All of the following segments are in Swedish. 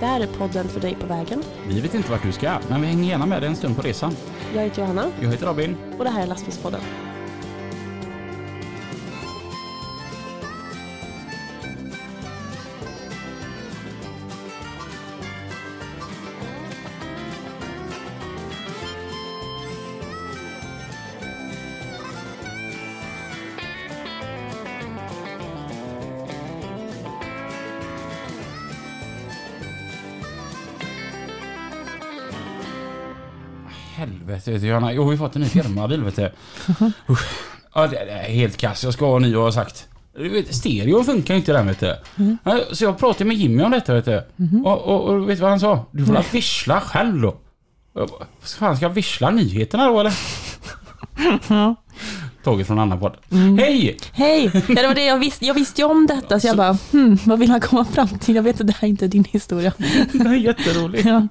Det här är podden för dig på vägen. Vi vet inte vart du ska, men vi hänger gärna med dig en stund på resan. Jag heter Johanna Jag heter Robin. och det här är Lastbilspodden. Helvete vet du Johanna. Jo, vi har fått en ny firmabil vet du. Ja, det det är helt kass. Jag ska ha en ny har sagt. Du vet, stereo funkar ju inte den vet du. Ja, Så jag pratade med Jimmy om detta vet du. Och, och, och vet du vad han sa? Du får väl vissla själv då. Jag bara, fan ska jag vissla nyheterna då eller? Taget från annan podd. Hej! Hej! Ja, det var det jag visste. Jag visste ju om detta så jag bara, hmm, vad vill han komma fram till? Jag vet att det här inte är din historia. Det är jätteroligt. Ja,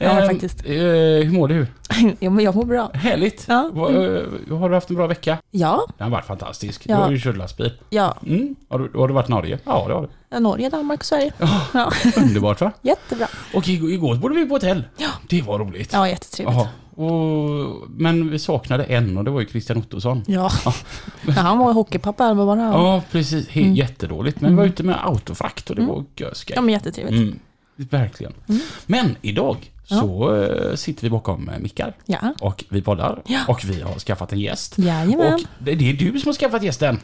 ja Ehm, faktiskt. eh, hur mår du? Ja, men jag mår bra. Härligt. Ja. Va, eh, har du haft en bra vecka? Ja, Den har varit fantastisk. Ja. Du har ju kört lastbil. ja. Mm. Har, du, har du varit i Norge? Ja, det har du. Norge, Danmark och Sverige. Ja, Underbart va? jättebra. Och igår, bodde vi på hotell. Ja. Det var roligt. Ja, jättetrevligt. Och, men vi saknade en och det var ju Christian Ottosson. Ja. ja, han var hockeypappa, eller vad var det? Ja, precis. He, Mm. Jätteroligt. Men vi var ute med autofrakt och det var göskej. Ja, men jättetrevligt. Mm. Verkligen. Mm. Men idag. Så eh, sitter vi bakom eh, mickar Ja, och vi poddar Ja. och vi har skaffat en gäst. jajamän. Och det är du som har skaffat gästen.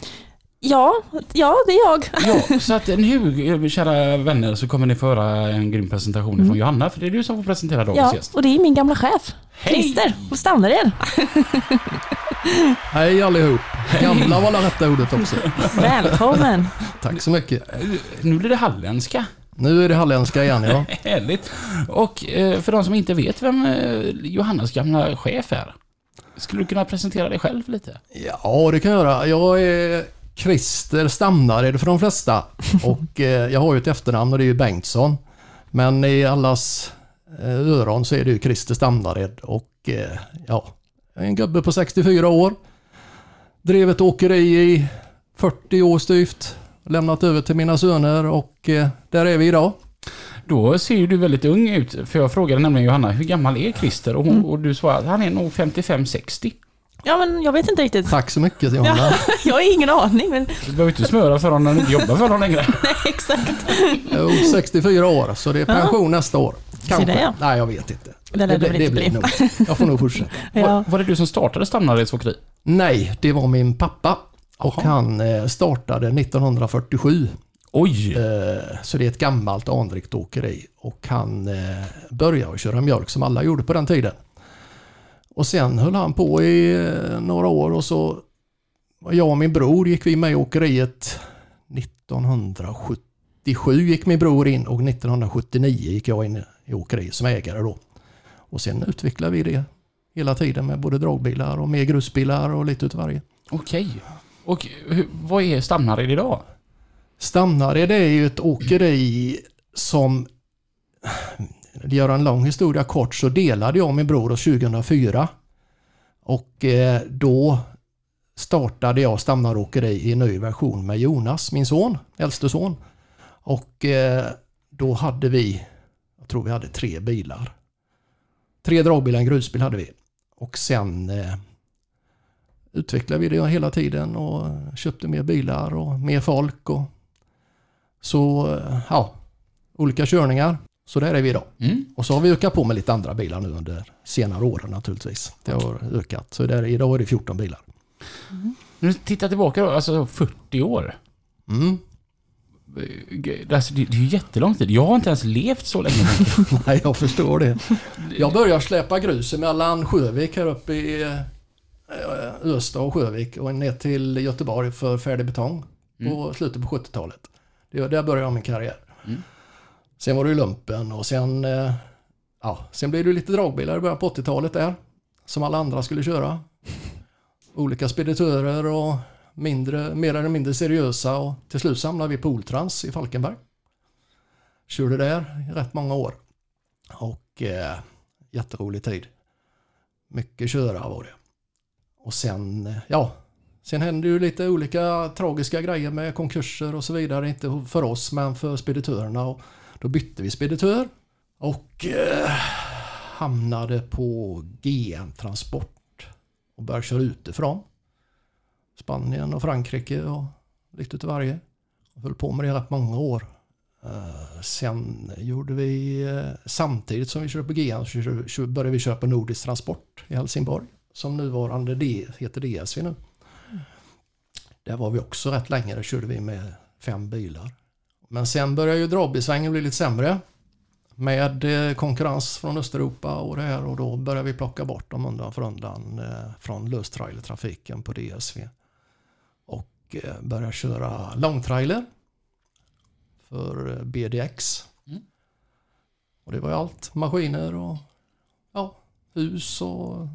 Ja, ja, det är jag. Ja, så att nu, eh, kära vänner, så kommer ni få höra en grym presentation från Johanna, för det är du som får presentera dagens Mm. Ja, gäst. och det är min gamla chef, Hej! Christer, och Standard. Hej allihop. Gamla var det rätta ordet också. Välkommen. Tack så mycket. Nu blir det halländska. Nu är det halländska igen ja. Härligt. Och eh, för de som inte vet vem eh, Johannas gamla chef är, skulle du kunna presentera dig själv lite? Ja, det kan jag göra. Jag är Christer Stamnared för de flesta. Och eh, jag har ju ett efternamn och det är ju Bengtsson. Men i allas öron så är det ju Christer Stamnared. Och ja, jag är en gubbe på 64 år. Drev ett åkeri i 40 år styvt. Lämnat över till mina söner och eh, där är vi idag. Då ser ju du väldigt ung ut, för jag frågade nämligen Johanna, hur gammal är Christer? Och, hon, Mm. och du svarade att han är nog 55-60. Ja, men jag vet inte riktigt. Tack så mycket Johanna. Ja, jag har ingen aning, men Du behöver inte smöra för honom när du inte jobbar för honom längre. nej, exakt. Jo, 64 år, så det är pension nästa år. Kanske. det, ja. Nej, jag vet inte. Det det väl inte bli. nog. Jag får nog fortsätta. Ja. Var, var det du som startade Stamnareds åkeri? Nej, det var min pappa. Och Jaha. han eh, startade 1947. Oj! Eh, Så det är ett gammalt anrikt åkeri. Och han eh, började köra mjölk som alla gjorde på den tiden. Och sen höll han på i eh, några år och så jag och min bror gick vi med i åkeriet 1977 gick min bror in och 1979 gick jag in i åkeriet som ägare då. Och sen utvecklade vi det hela tiden med både dragbilar och mer grusbilar och lite utav varje. Okej. Och hur, vad är Stamnared idag? Stamnared är ju ett åkeri som, gör en lång historia kort, så delade jag min bror oss 2004. Och eh, då startade jag Stamnare åkeri i ny version med Jonas, min son, äldste son. Och eh, då hade vi, jag tror vi hade tre bilar. Tre dragbilar, en grusbil hade vi. Och sen eh, utvecklade vi det hela tiden och köpte mer bilar och mer folk. Och så, ja, olika körningar. Så där är vi idag. Mm. Och så har vi ökat på med lite andra bilar nu under senare åren naturligtvis. Det har ökat. Så där, idag är det 14 bilar. Nu tittar tillbaka då, alltså 40 år. Mm. Alltså, det, det är ju jättelång tid. Jag har inte ens levt så länge. Nej, jag förstår det. Jag börjar släpa grus mellan Sjövik här uppe i Östa och Sjövik och ner till Göteborg för färdig betong på slutet på 70-talet. Det, där började jag min karriär. Mm. Sen var det lumpen och sen, eh, ja, sen blev det lite dragbilar i början på 80-talet där. Som alla andra skulle köra. Olika speditörer och mindre, mer eller mindre seriösa och till slut samlade vi Poltrans i Falkenberg. Körde där i rätt många år. Och eh, jätterolig tid. Mycket köra var det. Och sen, eh, ja, Sen händer ju lite olika tragiska grejer med konkurser och så vidare. Inte för oss men för speditörerna. Och då bytte vi speditör och eh, hamnade på GM Transport och började köra utifrån. Spanien och Frankrike och lite utav varje. Jag höll på med det rätt många år. Eh, sen gjorde vi, eh, samtidigt som vi körde på GM så började vi köra på Nordisk Transport i Helsingborg. Som nuvarande D, heter DSV nu. Där var vi också rätt länge, där körde vi med fem bilar. Men sen började ju dragbisvängen bli lite sämre. Med eh, konkurrens från Östeuropa och det här och då började vi plocka bort dem undan för undan eh, från löstrailertrafiken på DSV. Och eh, började köra långtrailer för BDX. Mm. Och det var ju allt. Maskiner och ja, hus och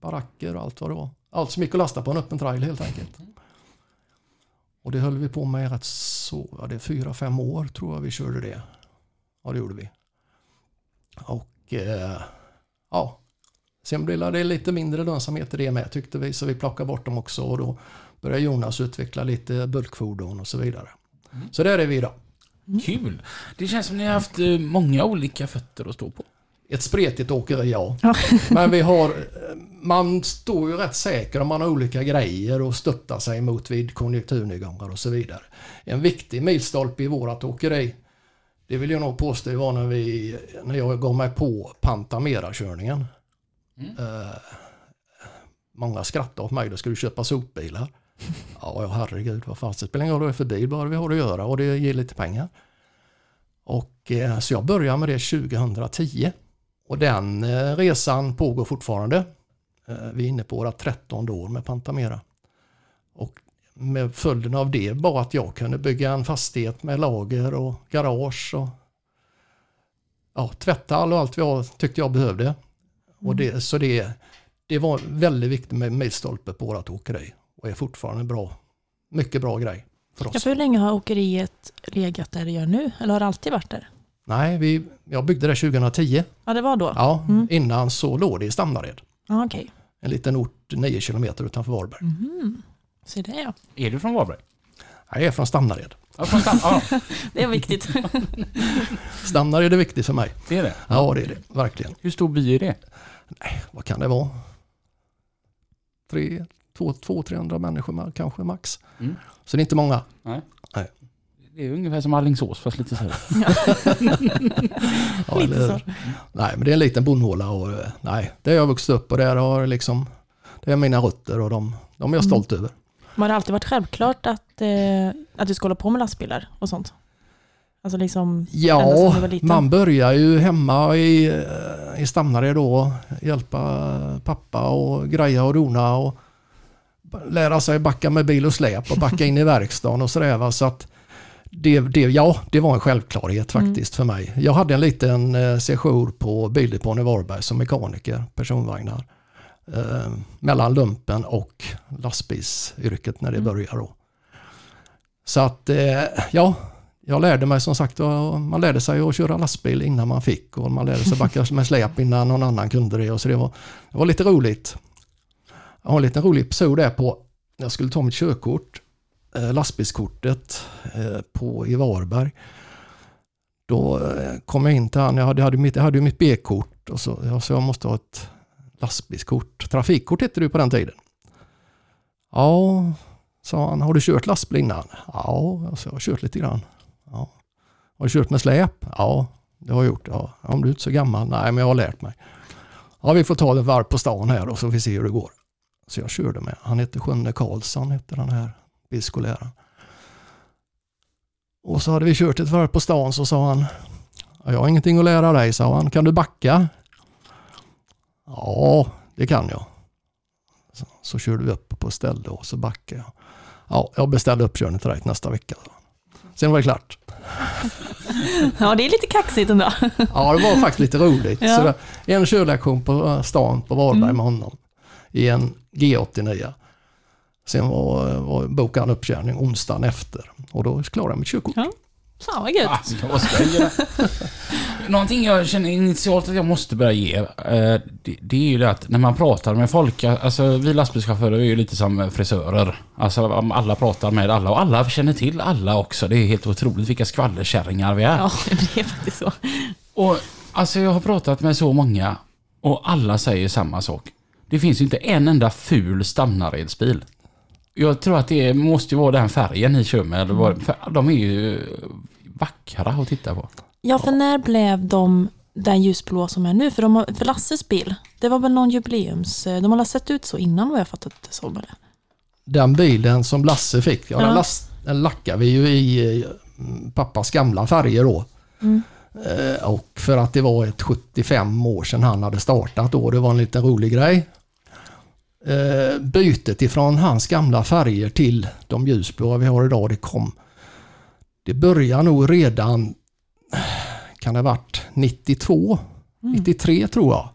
baracker och allt vad det var. Allt som gick att lasta på en öppen trailer helt enkelt. Och det höll vi på med rätt så, ja det är fyra, fem år tror jag vi körde det. Ja det gjorde vi. Och eh, ja, sen blev det lite mindre lönsamhet i det med tyckte vi så vi plockade bort dem också och då började Jonas utveckla lite bulkfordon och så vidare. Så där är vi idag. Kul! Det känns som ni har haft eh, många olika fötter att stå på. Ett spretigt åkeri ja. Ja. Men vi har, man står ju rätt säker om man har olika grejer och stöttar sig mot vid konjunkturnedgångar och så vidare. En viktig milstolpe i vårat åkeri, det vill jag nog påstå var när, vi, när jag gav mig på Pantamera-körningen. Mm. Eh, många skrattar åt mig, då ska du köpa sopbilar. Ja, ja herregud, vad fan, det spelar ingen roll vad det är för bil, bara vi har att göra och det ger lite pengar. Och eh, så jag började med det 2010. Och den eh, resan pågår fortfarande. Eh, vi är inne på våra 13 år med Pantamera. Och med följden av det var att jag kunde bygga en fastighet med lager och garage och ja, tvätthall och allt jag tyckte jag behövde. Och det, så det, det var väldigt viktigt med milstolpe på vårt åkeri och är fortfarande bra. Mycket bra grej för oss. Ja, för hur länge har åkeriet legat där det gör nu? Eller har det alltid varit där? Nej, vi, jag byggde det 2010. Ja, det var då? Ja, Mm. innan så låg det i Stamnared. Ja, okej. En liten ort 9 kilometer utanför Varberg. Mhm. Se det ja. Är du från Varberg? Jag är från Stamnared. Ja, från Stam- ja, Det är viktigt. Stamnared är viktigt för mig. det är det. Ja, det är det. Verkligen. Hur stor by är det? Vad kan det vara? Tre, två, två 300 människor kanske max. Mm. Så det är inte många. Det är ungefär som Alingsås fast lite större. Ja, Lite så. Nej, men det är en liten bondhåla och eh, nej, där jag vuxit upp och där har liksom, det är mina rötter och de, de är jag stolt över. Men har det alltid varit självklart att, eh, att du ska hålla på med lastbilar och sånt? Alltså liksom, Ja, man börjar ju hemma i, eh, i Stamnared då, hjälpa pappa och greja och dona och lära sig backa med bil och släp och backa in i verkstaden och sådär. Så att det, det, ja, det var en självklarhet Mm. faktiskt för mig. Jag hade en liten eh, sejour på Bildepån i Varberg som mekaniker, personvagnar. Eh, mellan lumpen och lastbilsyrket när det Mm. började då. Så att, eh, ja, jag lärde mig som sagt, man lärde sig att köra lastbil innan man fick och man lärde sig backa med släp innan någon annan kunde det. Och så det, var, det var lite roligt. Jag har en liten rolig episod där på, jag skulle ta mitt körkort, Eh, lastbilskortet eh, på, i Varberg. Då eh, kom jag in till han, jag hade, hade mitt, jag hade ju mitt B-kort och så, jag, så jag måste ha ett lastbilskort. Trafikkort hette det på den tiden. Ja, sa han, har du kört lastbil innan? Ja, jag sa, jag har kört lite grann. Ja. Har du kört med släp? Ja, det har jag gjort. Ja, om du är inte så gammal? Nej, men jag har lärt mig. Ja, vi får ta ett varv på stan här och så får vi se hur det går. Så jag körde med. Han hette Sjunne Karlsson, hette den här bilskolläraren. Och så hade vi kört ett varv på stan så sa han, "Ja, jag har ingenting att lära dig, sa han. Kan du backa? Ja, det kan jag. Så, så körde vi upp på ställe och så backade jag. Ja, jag beställde uppkörning till dig nästa vecka. Sen var det klart. ja det är lite kaxigt ändå. Ja, det var faktiskt lite roligt. Ja. Så en körlektion på stan på Varberg Mm. med honom i en G89. Sen var, var bokade han uppkörning onsdagen efter och då klarade jag mitt körkort. Ja. Fan vad gött. Alltså, vad göra? Någonting jag känner initialt att jag måste börja ge, eh, det, är ju det att när man pratar med folk, alltså vi lastbilschaufförer är ju lite som frisörer. Alltså alla pratar med alla och alla känner till alla också. Det är helt otroligt vilka skvallerkärringar vi är. Ja, det blir faktiskt så. Och alltså jag har pratat med så många och alla säger samma sak. Det finns inte en enda ful Stamnaredsbil. Jag tror att det måste ju vara den färgen ni kör med. Eller vad, för de är ju vackra att titta på. Ja, för när blev de den ljusblå som är nu? För, de har, för Lasses bil, det var väl någon jubileums... De har sett ut så innan vad jag fattat det som. Eller? Den bilen som Lasse fick, ja, Ja. Den, last, den lackade vi ju i eh, pappas gamla färger då. Mm. Eh, Och för att det var ett 75 år sedan han hade startat då, det var en liten rolig grej. Eh, Bytet ifrån hans gamla färger till de ljusblåa vi har idag, det kom... Det började nog redan, kan det ha varit 92, 93 tror jag.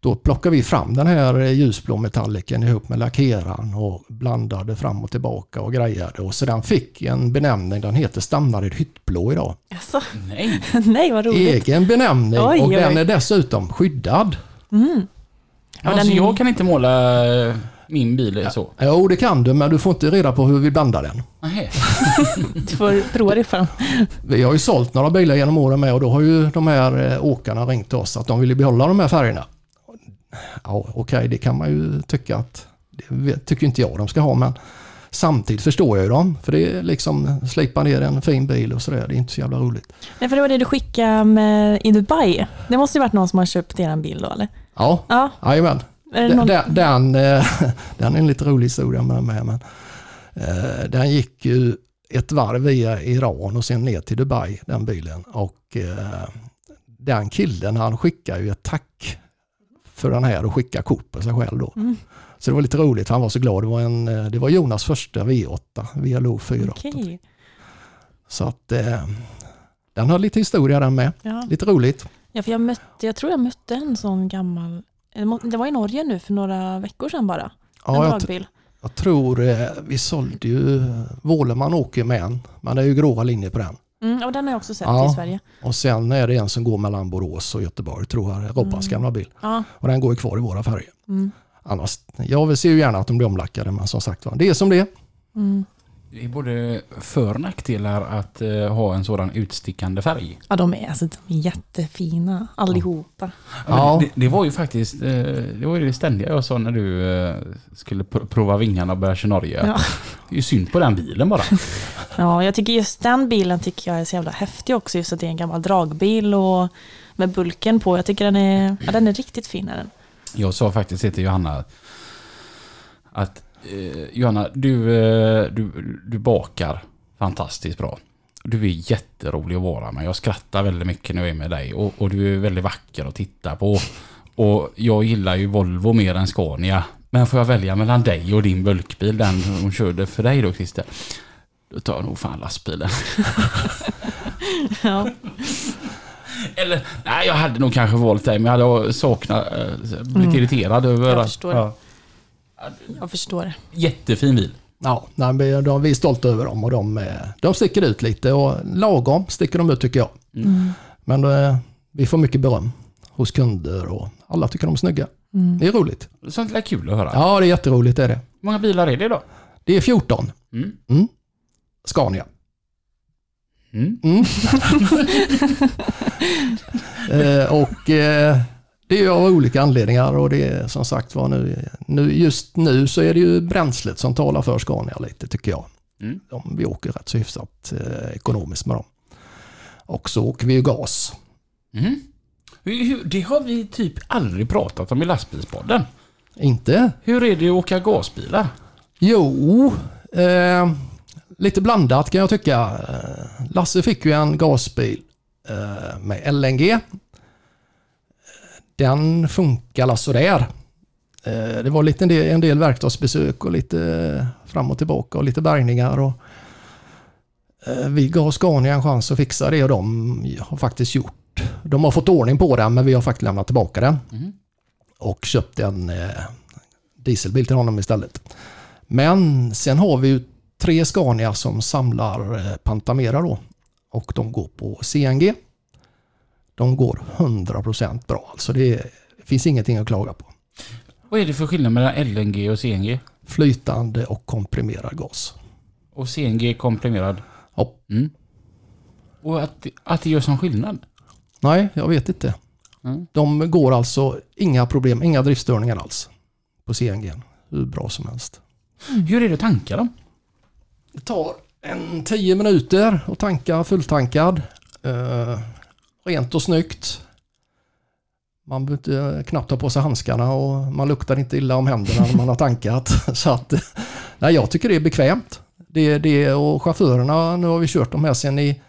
Då plockade vi fram den här ljusblå metalliken ihop med lackeraren och blandade fram och tillbaka och grejade. Och så den fick en benämning, den heter Stamnared hyttblå idag. Alltså, Nej. nej vad roligt. Egen benämning Oj, och oj, den är dessutom skyddad. Mm. Ja, alltså, den är- jag kan inte måla eh, min bil så. Jo, det kan du, men du får inte reda på hur vi blandar den. Du får prova det fram. Vi har ju sålt några bilar genom åren med och då har ju de här eh, åkarna ringt oss att de vill behålla de här färgerna. Ja, okej, det kan man ju tycka att det tycker inte jag de ska ha, men samtidigt förstår jag ju dem. För det är liksom slipa ner en fin bil och sådär. Det är inte så jävla roligt. Nej, för det var det du skickade med, i Dubai. Det måste ju varit någon som har köpt er bil då, eller? Ja, Ja, jajamän. någon... den, den, eh, den är en lite rolig historia med. Men, eh, den gick ju ett varv via Iran och sen ner till Dubai, den bilen. Och eh, den killen han skickade ju ett tack för den här och skickade kort på sig själv då. Mm. Så det var lite roligt, han var så glad. Det var, en, det var Jonas första V8, VLO 4. Okej. Så att den har lite historia den med. Ja. Lite roligt. ja, för jag mötte, jag tror jag mötte en sån gammal... Det var i Norge nu för några veckor sedan bara. En Ja, jag, dragbil. Jag tror eh, vi sålde ju, Våleman åker med en, men det är ju gråa linjer på den. Mm, och den har jag också sett Ja. i Sverige. Och sen är det en som går mellan Borås och Göteborg tror jag, Robbans Mm. gamla bil. Ja. Och den går ju kvar i våra färger. Mm. Annars, jag vill se ju gärna att de blir omlackade, men som sagt var, det är som det är. Mm. Det är både för och nackdelar att eh, ha en sådan utstickande färg. Ja, de är, alltså, de är jättefina allihopa. Ja. Det, det var ju faktiskt eh, det, var ju det ständiga jag sa när du eh, skulle pr- prova vingarna och börja köra Norge. Ja. Det är ju synd på den bilen bara. Ja, jag tycker just den bilen tycker jag är så jävla häftig också. Just att det är en gammal dragbil och med bulken på. Jag tycker den är, ja, den är riktigt fin. Är den. Jag sa faktiskt till Johanna att eh, Johanna, du, eh, du, du bakar fantastiskt bra. Du är jätterolig att vara med. Jag skrattar väldigt mycket när jag är med dig och, och du är väldigt vacker att titta på. Och jag gillar ju Volvo mer än Scania. Men får jag välja mellan dig och din bulkbil, den hon körde för dig då Christer? Då tar jag nog fan lastbilen. Ja. Eller, nej jag hade nog kanske valt dig men jag hade saknat, eh, blivit Mm. irriterad över... Jag att- det. Jag förstår det. Jättefin bil. Ja, de, vi är stolta över dem och de, eh, de sticker ut lite och lagom sticker de ut tycker jag. Mm. Men eh, vi får mycket beröm hos kunder och alla tycker de är snygga. Mm. Det är roligt. Sånt är kul att höra. Ja, det är jätteroligt det är det. Hur många bilar är det då? Det är 14. Mm. Mm. Scania. Mm. Mm. eh, och eh, det är av olika anledningar och det är som sagt var nu, nu, just nu så är det ju bränslet som talar för Scania lite tycker jag. Mm. De, vi åker rätt så hyfsat eh, ekonomiskt med dem. Och så åker vi ju gas. Mm. Det har vi typ aldrig pratat om i lastbilspodden. Inte? Hur är det att åka gasbilar? Jo, eh, lite blandat kan jag tycka. Eh, Lasse fick ju en gasbil eh, med LNG. Den funkar sådär. Eh, det var lite en del, en del verkstadsbesök och lite eh, fram och tillbaka och lite bärgningar. Och, eh, vi gav Scania en chans att fixa det och de har faktiskt gjort. De har fått ordning på den men vi har faktiskt lämnat tillbaka den Mm. och köpt en dieselbil till honom istället. Men sen har vi ju tre Scania som samlar Pantamera då. och de går på CNG. De går 100% bra. Alltså det finns ingenting att klaga på. Vad är det för skillnad mellan LNG och CNG? Flytande och komprimerad gas. Och CNG är komprimerad? Ja. Mm. Och att, att det gör sån skillnad? Nej, jag vet inte. Mm. De går alltså inga problem, inga driftstörningar alls på CNG. Hur bra som helst. Hur är det att tanka dem? Det tar en 10 minuter att tanka fulltankad. Rent och snyggt. Man behöver eh, knappt ta på sig handskarna och man luktar inte illa om händerna när man har tankat. Så att, eh, nej, jag tycker det är bekvämt. Det, det, och chaufförerna, nu har vi kört de här sedan i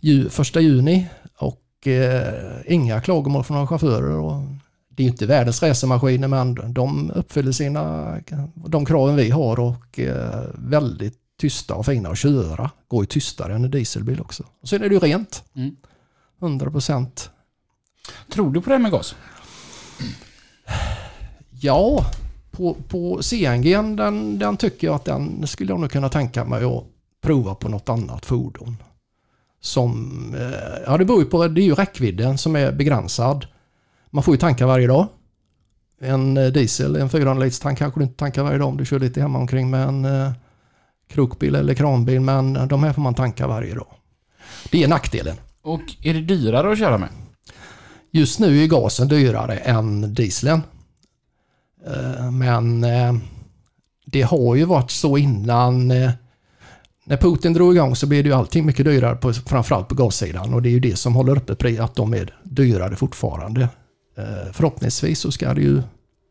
ju, första juni och eh, inga klagomål från några chaufförer. Och det är inte världens racermaskiner men de uppfyller sina, de kraven vi har och eh, väldigt tysta och fina att köra. Går ju tystare än en dieselbil också. Och sen är det ju rent. Mm. 100 procent. Tror du på det här med gas? Ja, på, på CNG den, den tycker jag att den skulle jag nog kunna tänka mig att prova på något annat fordon. Som, eh, ja det beror ju på, det är ju räckvidden som är begränsad. Man får ju tanka varje dag. En eh, diesel, en 400 liters tank kanske du inte tankar varje dag om du kör lite hemma omkring med en eh, krokbil eller kranbil men de här får man tanka varje dag. Det är nackdelen. Och är det dyrare att köra med? Just nu är gasen dyrare än dieseln. Eh, Men eh, det har ju varit så innan. eh, När Putin drog igång så blev det ju allting mycket dyrare, på, framförallt på gassidan. Och det är ju det som håller uppe pri- att de är dyrare fortfarande. Förhoppningsvis så ska det ju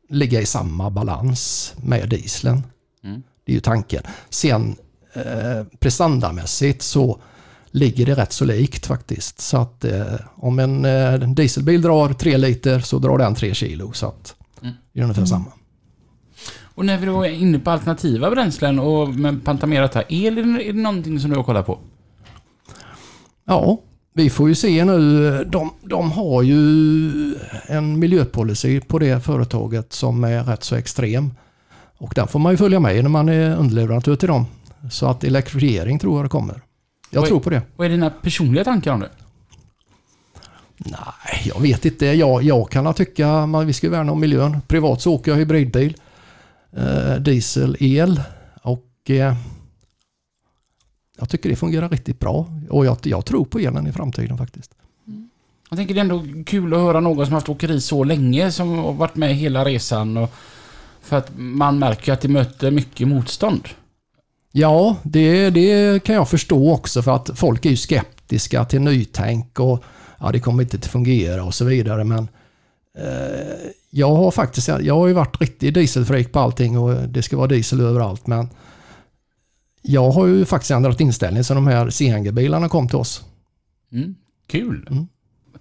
ligga i samma balans med dieseln. Mm. Det är ju tanken. Sen eh, prestandamässigt så ligger det rätt så likt faktiskt. Så att eh, om en, eh, dieselbil drar 3 liter så drar den 3 kilo. Så att Mm. det är ungefär samma. Och när vi då är inne på alternativa bränslen och med pantamerat här, el, är det, någonting som du har kollat på? Ja, vi får ju se nu. De, de har ju en miljöpolicy på det företaget som är rätt så extrem. Och den får man ju följa med när man är underleverantör till dem. Så att elektrifiering tror jag det kommer. Jag Oj. tror på det. Vad är dina personliga tankar om det? Nej, jag vet inte. Jag, jag kan tycka att vi ska värna om miljön. Privat så åker jag hybridbil. Eh, diesel, el och eh, jag tycker det fungerar riktigt bra. Och jag, jag tror på elen i framtiden faktiskt. Jag tänker det är ändå kul att höra någon som haft åkeri så länge, som har varit med hela resan. Och för att man märker att det möter mycket motstånd. Ja, det, det kan jag förstå också för att folk är ju skeptiska till nytänk och ja, det kommer inte att fungera och så vidare. Men eh, jag har faktiskt, jag har ju varit riktigt dieselfreak på allting och det ska vara diesel överallt. Men jag har ju faktiskt ändrat inställning så de här CNG-bilarna kom till oss. Mm. Kul! Mm.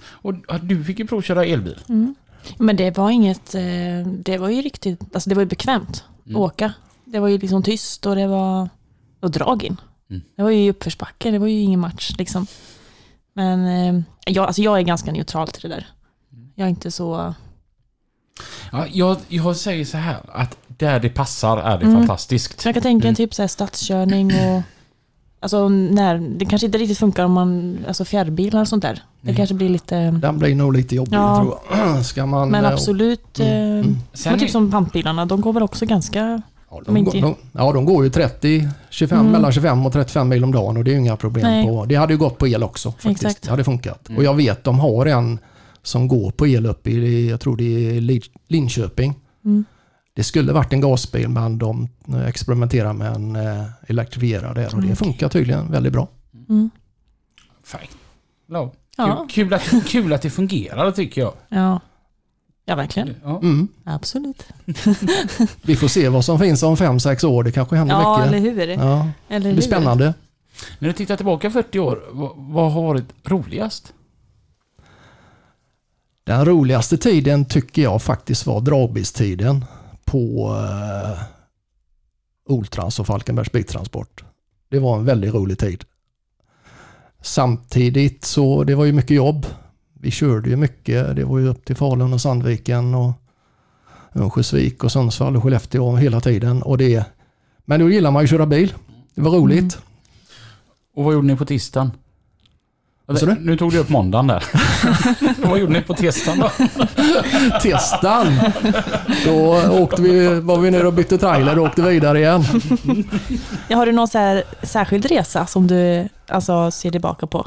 Och du fick ju provköra elbil. Mm. Men det var inget, eh, det var ju riktigt, alltså det var ju bekvämt Mm. att åka. Det var ju liksom tyst och det var, och drag in. Mm. Det var ju uppförsbacke, det var ju ingen match liksom. Men eh, jag, alltså jag är ganska neutral till det där. Jag är inte så, Ja, jag, jag säger så här att där det passar är det Mm. fantastiskt. jag kan tänka en Mm. typ så här stadskörning och Alltså när, det kanske inte riktigt funkar om man, alltså fjärrbilar och sånt där. Det Nej. kanske blir lite, Den blir nog lite jobbig Ja. tror jag. Ska man, men eh, absolut. Mm, eh, mm. Sen Men typ är- som pantbilarna, de går väl också ganska... Ja, De går, de, ja, de går ju 30, 25, Mm. mellan 25 och 35 mil om dagen och det är ju inga problem Nej. på. Det hade ju gått på el också faktiskt. Exakt. Det hade funkat. Mm. Och jag vet de har en som går på el uppe i, jag tror det är Linköping. Mm. Det skulle varit en gasbil men de eh, experimenterar med en eh, elektrifierad där och det Okej. funkar tydligen väldigt bra. Mm. Ja. Ja. Kul, kul, att, kul att det fungerar tycker jag. Ja. Ja, verkligen. Ja. Mm. Absolut. Vi får se vad som finns om 5-6 år. Det kanske händer Ja, eller mycket. hur? Ja, Eller det hur? blir spännande. När du tittar tillbaka 40 år, vad, vad har varit roligast? Den roligaste tiden tycker jag faktiskt var dragbilstiden på eh, Oltrans och Falkenbergs biltransport. Det var en väldigt rolig tid. Samtidigt så det var ju mycket jobb. Vi körde ju mycket. Det var ju upp till Falun och Sandviken och Örnsköldsvik och Sundsvall och Skellefteå hela tiden. Och det, men då gillar man ju att köra bil. Det var roligt. Och vad gjorde ni på tisdagen? du? Nu tog du upp måndagen där. Vad gjorde ni på testan då? Testan. Då åkte vi, var vi nere och bytte trailer och åkte vidare igen. Ja, har du någon så här särskild resa som du alltså, ser tillbaka på?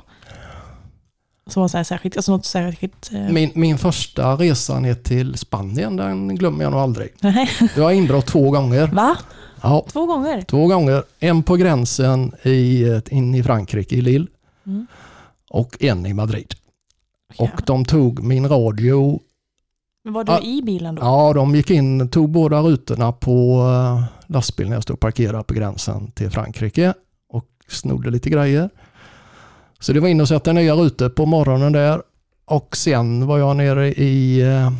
Som var så här särskilt, alltså något särskilt... Eh... Min, min första resa ner till Spanien, den glömmer jag nog aldrig. Nej. Jag har inbrott två gånger. Va? Ja, Två gånger? två gånger. En på gränsen i, in i Frankrike, i Lille. Mm. Och en i Madrid. Och Jävlar. de tog min radio. Men var du Ja. i bilen då? Ja, de gick in, tog båda rutorna på eh, lastbilen när jag stod parkerad på gränsen till Frankrike och snodde lite grejer. Så det var in och sätta nya rutor på morgonen där. Och sen var jag nere i eh,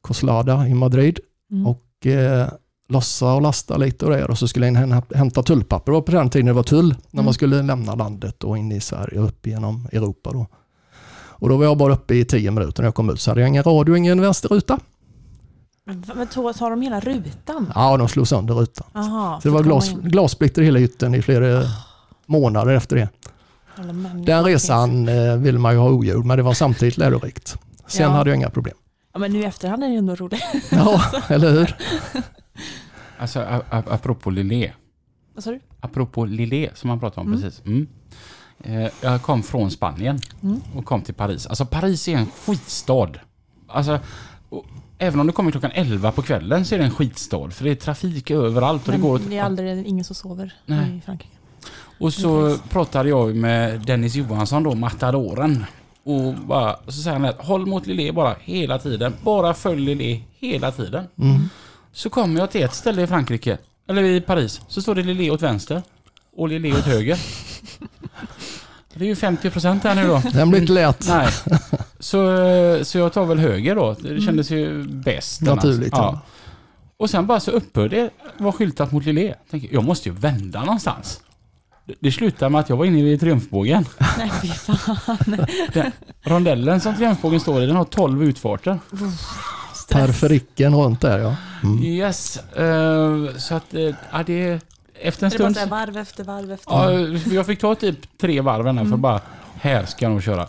Coslada i Madrid Mm. och eh, lossa och lasta lite och där och så skulle jag och hämta- tullpapper. Det var på den tiden det var tull när Mm. man skulle lämna landet och in i Sverige och upp genom Europa. Då. Och då var jag bara uppe i tio minuter när jag kom ut så hade jag ingen radio, ingen vänsterruta. Men, tar de hela rutan? Ja, de slog sönder rutan. Aha, Så det var glas, glassplitter i hela hytten i flera månader efter det. Den resan eh, ville man ju ha ogjord, men det var samtidigt lärorikt. Sen Ja. hade jag inga problem. Ja, men nu i efterhand är det ändå roligt. Ja, eller hur? Alltså apropå Lille. Vad sa du? Apropå Lille som man pratade om Mm. precis. Mm. Eh, jag kom från Spanien Mm. och kom till Paris. Alltså Paris är en skitstad. Alltså, även om du kommer klockan 11 på kvällen så är det en skitstad. För det är trafik överallt och det Men går åt, det är aldrig ingen som sover Nej. i Frankrike. Och så Paris. pratade jag med Dennis Johansson då, matadoren. Och bara, så säger han att håll mot Lille bara hela tiden. Bara följ Lille hela tiden. Mm. Så kommer jag till ett ställe i Frankrike, eller i Paris, så står det Lille åt vänster och Lille åt höger. Det är ju 50% här nu då. Den blir inte lätt. Nej. Så, så jag tar väl höger då. Det kändes ju bäst. Naturligt, Ja. ja. Och sen bara så upphör det vara skyltat mot Lille. Tänker, jag måste ju vända någonstans. Det, det slutade med att jag var inne i triumfbågen. Nej, fy fan. Den, rondellen som triumfbågen står i, den har 12 utfarter. Perfericken runt där ja. Mm. Yes. eh, så att, uh, ja, det... Efter en det bara stund... så här varv efter varv efter Ja, varv? för jag fick ta typ tre varv innan för bara, här ska jag nog köra.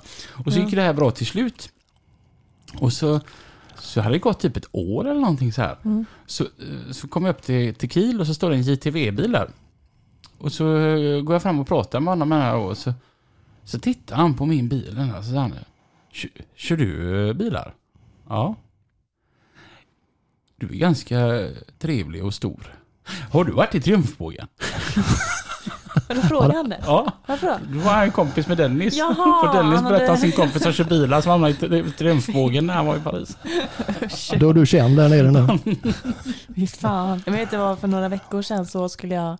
Och så Ja. gick det här bra till slut. Och så, så hade det gått typ ett år eller någonting så här. Mm. Så, eh, så kom jag upp till, till Kiel och så står det en JTV-bil där. Och så eh, går jag fram och pratar med honom här och så, så tittar han på min bil. Och så säger han, "Kör- Kör du eh, bilar? Ja. Du är ganska trevlig och stor. Har du varit i Triumfbågen? Då frågade han det. Ja. Varför då? Du var en kompis med Dennis. Jaha, och Dennis han berättade om hade- sin kompis som kör bilar som hamnade i tri- triumfbågen när han var i Paris. Då är du känd där nere nu. Fy fan. Jag vet det var för några veckor sedan så skulle jag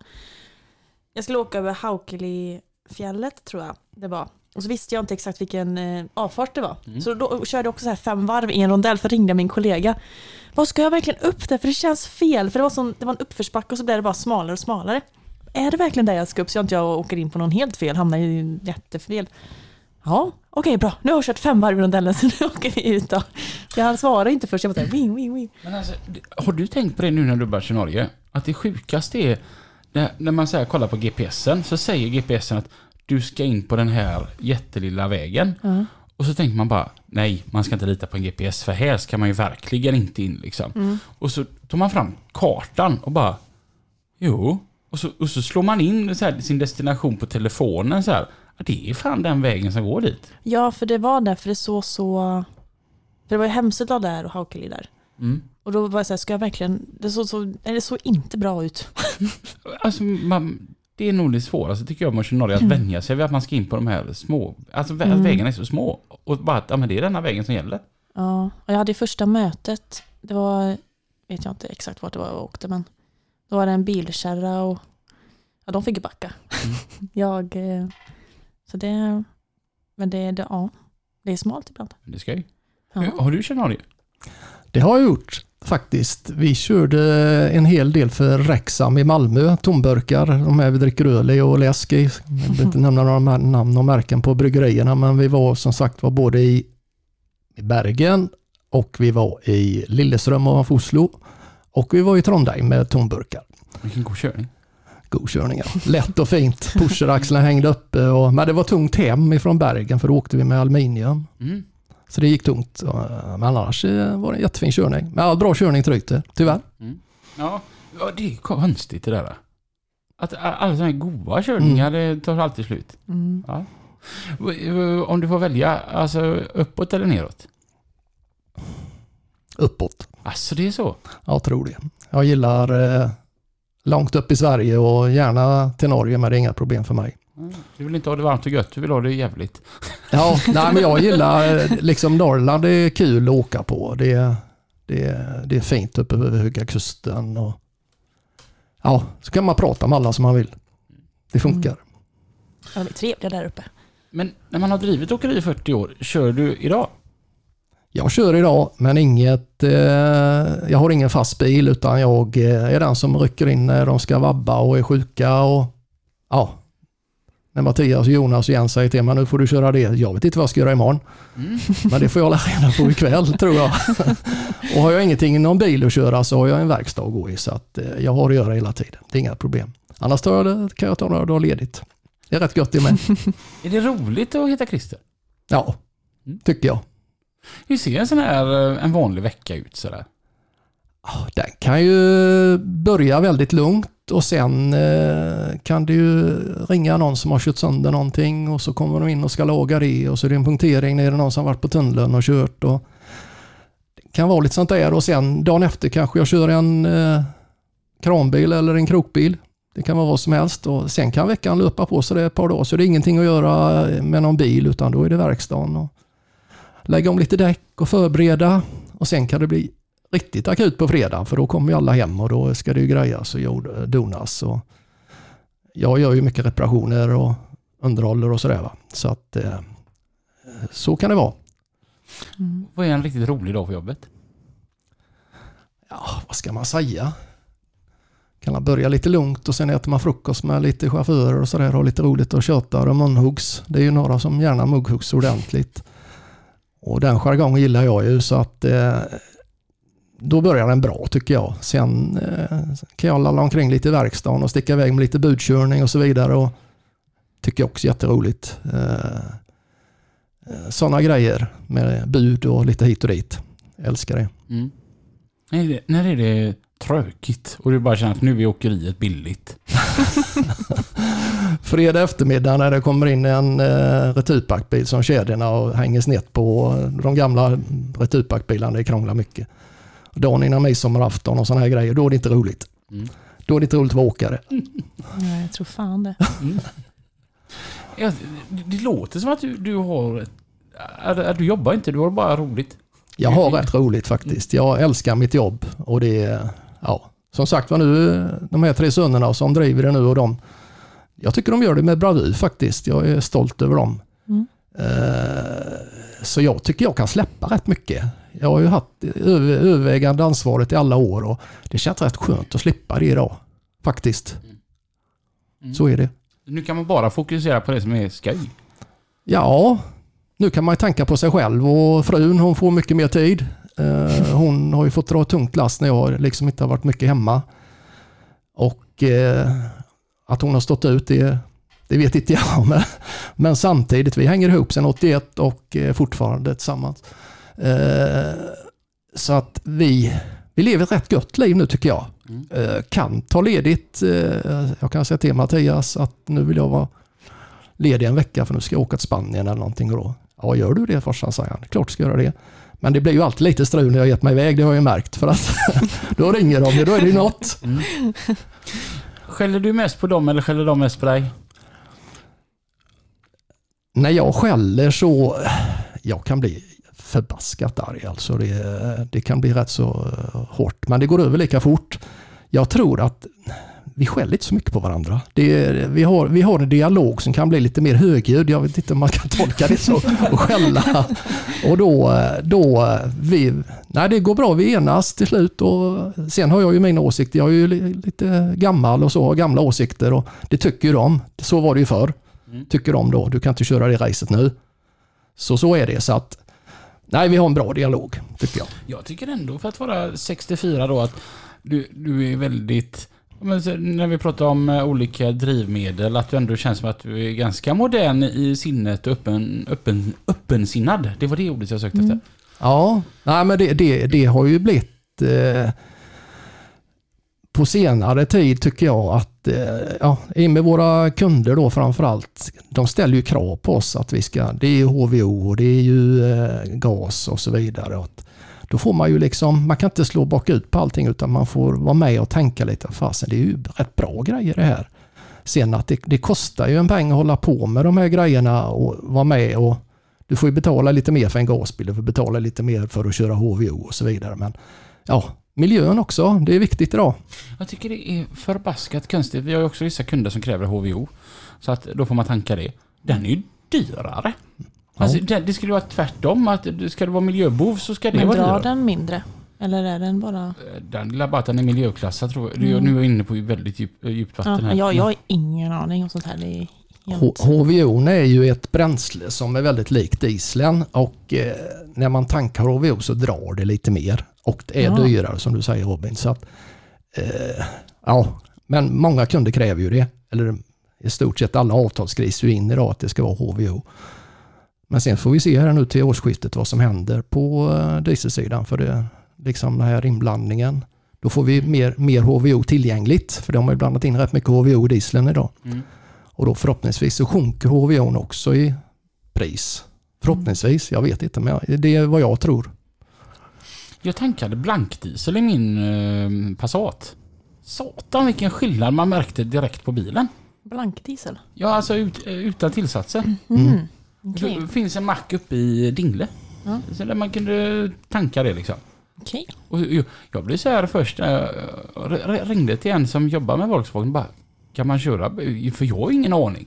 Jag skulle åka över Haukeli-fjället tror jag det var. Och så visste jag inte exakt vilken eh, avfart det var. Mm. Så då körde jag också så här fem varv i en rondell för ringde min kollega. Vad ska jag verkligen upp där? För det känns fel. För det var, sån, det var en uppförsbacke och så blev det bara smalare och smalare. Är det verkligen där jag ska upp så jag inte jag åker in på någon helt fel, hamnar i en jättefel. Ja, okej bra. Nu har jag kört fem varv i rondellen så nu åker vi ut då. Jag svarade inte först, jag bara såhär, wing, wing, wing. Men alltså, har du tänkt på det nu när du börjar köra Norge? Att det sjukaste är när, när man så här kollar på GPSen så säger GPSen att du ska in på den här jättelilla vägen. Ja. Och så tänker man bara, nej, man ska inte lita på en GPS för här ska man ju verkligen inte in liksom. Mm. Och så tar man fram kartan och bara, jo. Och så, och så slår man in här, sin destination på telefonen så här. Det är fan den vägen som går dit. Ja, för det var därför det såg så... För det var ju Hemsedal där och Haukeli där. Mm. Och då var jag såhär, ska jag verkligen... Det såg så, det såg inte bra ut. Alltså, man, det är nog det svåraste tycker jag med Norge, att vänja sig vid att man ska in på de här små, alltså vä- Mm. vägarna är så små. Och bara att, ja men det är denna vägen som gäller. Ja, och jag hade ju första mötet. Det var, vet jag inte exakt vart det var jag åkte, men då var det en bilkärra och ja, de fick backa. Mm. jag, eh, så det, men det, det, ja, det är smalt ibland. Det ska ju. Ja. Har du kört Norge? Det har jag gjort faktiskt. Vi körde en hel del för Rexam i Malmö, tomburkar, de här vi dricker öl i och läsk i. Jag vill inte nämna några namn och märken på bryggerierna men vi var som sagt var både i, Bergen och vi var i Lilleström ovanför Oslo och vi var i Trondheim med tomburkar. Vilken god körning. God körning ja. Lätt och fint. Pusheraxeln hängde uppe. Och, men det var tungt hem ifrån Bergen för då åkte vi med aluminium. Mm. Så det gick tungt. Men annars eh, var det en jättefin körning. Men all bra körning till Reuter, tyvärr. Ja, ja, det är konstigt det där. Att a- alla sådana här goda körningar det tar alltid slut. Mm. Ja. Om du får välja, alltså uppåt eller neråt? Uppåt. Alltså det är så? Jag tror det. Jag gillar eh, långt upp i Sverige och gärna till Norge men det är inga problem för mig. Du vill inte ha det varmt och gött, du vill ha det jävligt. Ja, nej, men jag gillar liksom Norrland. Det är kul att åka på. Det, är- det, är- det är fint uppe över Höga Kusten. Och, ja, så kan man prata med alla som man vill. Det funkar. Ja, de är trevliga där uppe. Men när man har drivit åkeri i 40 år, kör du idag? Jag kör idag men inget, eh, jag har ingen fast bil utan jag eh, är den som rycker in när de ska vabba och är sjuka. Och, ja, när Mattias, Jonas och Jens säger till mig nu får du köra det. Jag vet inte vad jag ska göra imorgon. Mm. Men det får jag lära reda på ikväll tror jag. och har jag ingenting någon bil att köra så har jag en verkstad att gå i så att eh, jag har att göra hela tiden. Det är inga problem. Annars tar jag kan jag ta några dagar ledigt. Det är rätt gött det med. Är det roligt att heta Christer? Ja, tycker jag. Hur ser en sån här, eh, en vanlig vecka ut sådär? Den kan ju börja väldigt lugnt och sen eh, kan det ju ringa någon som har kört sönder någonting och så kommer de in och ska laga det och så är det en punktering när det är någon som varit på tunneln och kört. Och det kan vara lite sånt där och sen dagen efter kanske jag kör en eh, kranbil eller en krokbil. Det kan vara vad som helst och sen kan veckan löpa på så det är ett par dagar så det är ingenting att göra eh, med någon bil utan då är det verkstaden. Och lägga om lite däck och förbereda och sen kan det bli riktigt akut på fredag för då kommer ju alla hem och då ska det ju grejas och jord- donas. Och jag gör ju mycket reparationer och underhåller och sådär. Så att eh, så kan det vara. Mm. Vad är en riktigt rolig dag på jobbet? Ja, vad ska man säga? Kan man börja lite lugnt och sen äter man frukost med lite chaufförer och sådär och lite roligt och tjötar och munhuggs. Det är ju några som gärna munhuggs ordentligt. Och den jargongen gillar jag ju så att eh, då börjar den bra tycker jag. Sen eh, kan jag lalla omkring lite i verkstaden och sticka iväg med lite budkörning och så vidare. Och tycker jag också är jätteroligt. Eh, Sådana grejer med bud och lite hit och dit. Jag älskar det. Mm. När, är det, när är det tråkigt och du bara känner att nu är åkeriet billigt? Fredag eftermiddag när det kommer in en eh, returpackbil som kedjorna och hänger snett på de gamla returpackbilarna. Det krånglar mycket. Dagen innan midsommarafton och sådana här grejer, då är det inte roligt. Mm. Då är det inte roligt att vara åkare. Nej, jag tror fan det. Ja, det, det låter som att du, du har... Att, du jobbar inte, du har bara roligt. Jag har rätt roligt faktiskt. Jag älskar mitt jobb och det är, ja, som sagt var nu, de här tre sönerna som driver det nu och de, jag tycker de gör det med bravur faktiskt. Jag är stolt över dem. Mm. Eh, Så jag tycker jag kan släppa rätt mycket. Jag har ju haft över, övervägande ansvaret i alla år och det känns rätt skönt att slippa det idag. Faktiskt. Mm. Så är det. Nu kan man bara fokusera på det som är skoj. Ja, nu kan man ju tänka på sig själv och frun hon får mycket mer tid. Eh, Hon har ju fått dra tungt last när jag liksom inte har varit mycket hemma. Och eh, att hon har stått ut det, det vet inte jag. Men, men samtidigt, vi hänger ihop sedan 81 och eh, fortfarande tillsammans. Eh, Så att vi, vi lever ett rätt gött liv nu tycker jag. Mm. Eh, Kan ta ledigt. eh, Jag kan säga till Mattias att nu vill jag vara ledig en vecka för nu ska jag åka till Spanien eller någonting. Och då, ja, gör du det farsan, säger han. Klart ska jag göra det. Men det blir ju alltid lite strul när jag gett mig iväg, det har jag ju märkt. För att då ringer de ju, då är det ju något. Mm. Skäller du mest på dem eller skäller de mest på dig? När jag skäller så, jag kan bli förbaskat arg alltså. Det, det kan bli rätt så eh, hårt, men det går över lika fort. Jag tror att vi skäller inte så mycket på varandra. Är- vi, har, vi har en dialog som kan bli lite mer högljudd. Jag vet inte om man kan tolka det så. Och skälla. Och då, då vi, nej det går bra, vi enas till slut. Och sen har jag ju mina åsikter. Jag är ju li- lite gammal och så, har gamla åsikter. Och det tycker ju de. Så var det ju förr. Mm. Tycker de då, du kan inte köra det racet nu. Så så är det. Så att, nej vi har en bra dialog, tycker jag. Jag tycker ändå för att vara 64 då att du, du är väldigt Men när vi pratar om eh, olika drivmedel, att du ändå känns som att du är ganska modern i sinnet och öppen, öppen, öppensinnad. Det var det ordet jag sökte efter. Ja, nej, men det, det, det har ju blivit eh, på senare tid tycker jag att, eh, ja, i och med våra kunder då framförallt, de ställer ju krav på oss att vi ska, det är ju HVO och det är ju eh, gas och så vidare. Och att, då får man ju liksom, man kan inte slå bakut på allting utan man får vara med och tänka lite, fasen det är ju rätt bra grejer det här. Sen att det, det kostar ju en peng att hålla på med de här grejerna och vara med och du får ju betala lite mer för en gasbil, du får betala lite mer för att köra HVO och så vidare. Men ja, miljön också, det är viktigt idag. Jag tycker det är förbaskat konstigt. Vi har ju också vissa kunder som kräver HVO. Så att då får man tanka det. Den är ju dyrare. Alltså, det, det skulle vara tvärtom. Att ska det vara miljöbov så ska det Men vara drar dyrare. den mindre? Eller är den bara... Den lilla bara att den är miljöklassad tror jag. Mm. Nu är jag inne på väldigt djup, djupt vatten Ja, här. jag, jag har ingen aning om sånt här. Det är. HVO är ju ett bränsle som är väldigt likt dieseln och eh, när man tankar HVO så drar det lite mer och det är Ja. dyrare som du säger Robin. Så att, eh, ja, men många kunder kräver ju det. Eller i stort sett alla avtal skrivs ju in idag att det ska vara HVO. Men sen får vi se här nu till årsskiftet vad som händer på eh, dieselsidan för det, liksom den här inblandningen. Då får vi mer, mer HVO tillgängligt för de har ju blandat in rätt mycket HVO i dieseln idag. Mm. Och då förhoppningsvis så sjunker HVO också i pris. Förhoppningsvis, jag vet inte men det är vad jag tror. Jag tankade blankdiesel i min eh, Passat. Satan vilken skillnad man märkte direkt på bilen. Blankdiesel? Ja, alltså ut, eh, utan tillsatser. Mm. Okej. Det finns en mack uppe i Dingle. Ja. Så där man kunde tanka det liksom. Okej. Och jag, jag blev så här först, när jag r- ringde till en som jobbar med Volkswagen bara Kan man köra, för jag har ingen aning.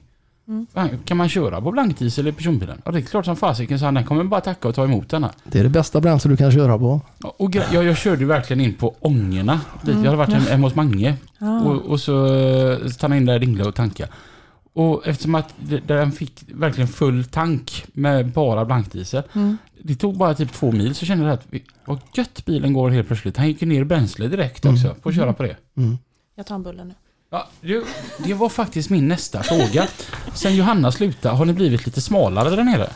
Mm. Kan man köra på blankdiesel i personbilen? Ja det är klart som fasiken så han den kommer bara tacka och ta emot denna. Det är det bästa bränsle du kan köra på. Och jag, jag körde verkligen in på ångorna. Dit. Jag hade varit hem- hemma hos Mange. Ah. Och, och så eh, stannade jag in där i Dingle och tanka. Och eftersom att den fick verkligen full tank med bara blankdiesel. Mm. Det tog bara typ två mil så kände jag att vi- vad gött bilen går helt plötsligt. Han gick ner i bränsle direkt också Mm. på att köra på det. Mm. Jag tar en bulle nu. Ja, det, det var faktiskt min nästa fråga. Sen Johanna slutade, har ni blivit lite smalare där nere?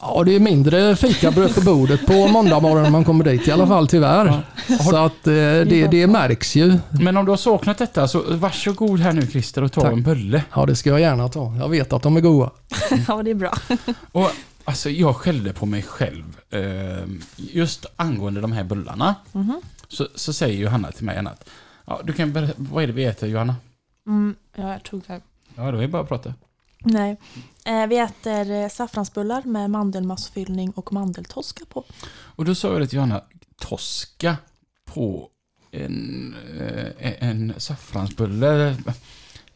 Ja, det är mindre fikabröd på bordet på måndag morgon när man kommer dit i alla fall tyvärr. Så att eh, det, det märks ju. Men om du har saknat detta så varsågod här nu Christer och ta Tack. en bulle. Ja, det ska jag gärna ta. Jag vet att de är goda. ja, det är bra. Och alltså jag skällde på mig själv. Eh, just angående de här bullarna. Mhm. Så, så säger Johanna till mig att ja, du kan berätta, vad är det vi äter Johanna? Mm, jag tog här. Ja, då är det bara att prata. Nej. Eh, vi äter eh, saffransbullar med mandelmassfyllning och mandeltoska på. Och då sa jag det till Johanna, toska på en, eh, en saffransbulle.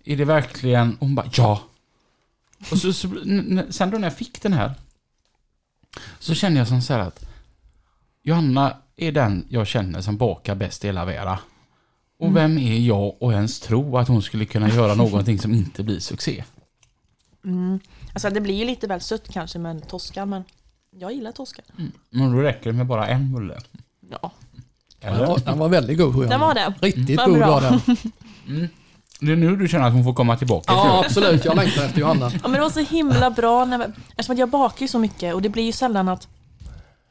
Är det verkligen... Hon bara ja. Och så, så, sen då när jag fick den här så kände jag som så här att Johanna är den jag känner som bakar bäst i hela världen. Och Mm. vem är jag och ens tro att hon skulle kunna göra någonting som inte blir succé? Mm. Alltså det blir ju lite väl sött kanske med toska, men jag gillar toska. Mm. Men då räcker det med bara en bulle. Ja, Eller? Ja, den var väldigt god. Den var det. Riktigt Vad god bra. var den. Mm. Det är nu du känner att hon får komma tillbaka. Ja, absolut. Jag längtar efter Johanna. Ja, men det var så himla bra, när, eftersom jag bakar ju så mycket och det blir ju sällan att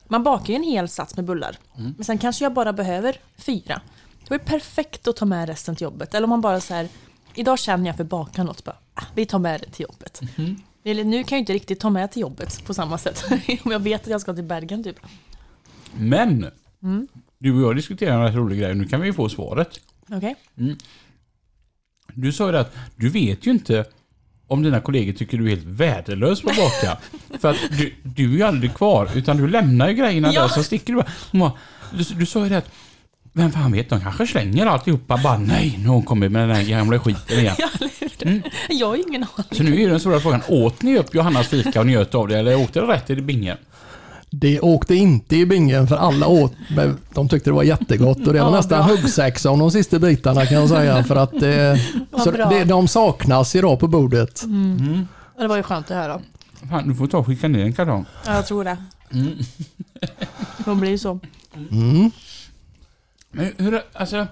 man bakar ju en hel sats med bullar. Mm. Men sen kanske jag bara behöver fyra. Det var ju perfekt att ta med resten till jobbet. Eller om man bara så här, idag känner jag för att baka något, bara, ah, vi tar med det till jobbet. Mhm. Eller, nu kan jag inte riktigt ta med till jobbet på samma sätt. Om jag vet att jag ska till Bergen typ. Men, Mm. du och jag diskuterar en rätt rolig grej. Nu kan vi ju få svaret. Okej? Du sa ju det att du vet ju inte om dina kollegor tycker du är helt värdelös på att baka. För att du, du är ju aldrig kvar, utan du lämnar ju grejerna Ja. där, så sticker du bara, Du, du sa ju det att, vem fan vet, de kanske slänger alltihopa. Bara nej, nu har hon kommit med den här gamla skiten igen. Mm. Jag har ingen aning. Så nu är den stora frågan, åt ni upp Johannas fika och njöt av det, eller åkte det rätt i bingen? Det åkte inte i bingen för alla åt, men de tyckte det var jättegott och det var Ja, nästan huggsexa om de sista bitarna kan jag säga. För att eh, så bra. det, de saknas idag på bordet. Mm. Ja, Det var ju skönt att höra. Fan, du får ta och skicka ner en kartong. Ja, jag tror det. Mm. Det blir ju så. Mm. Men hur, alltså,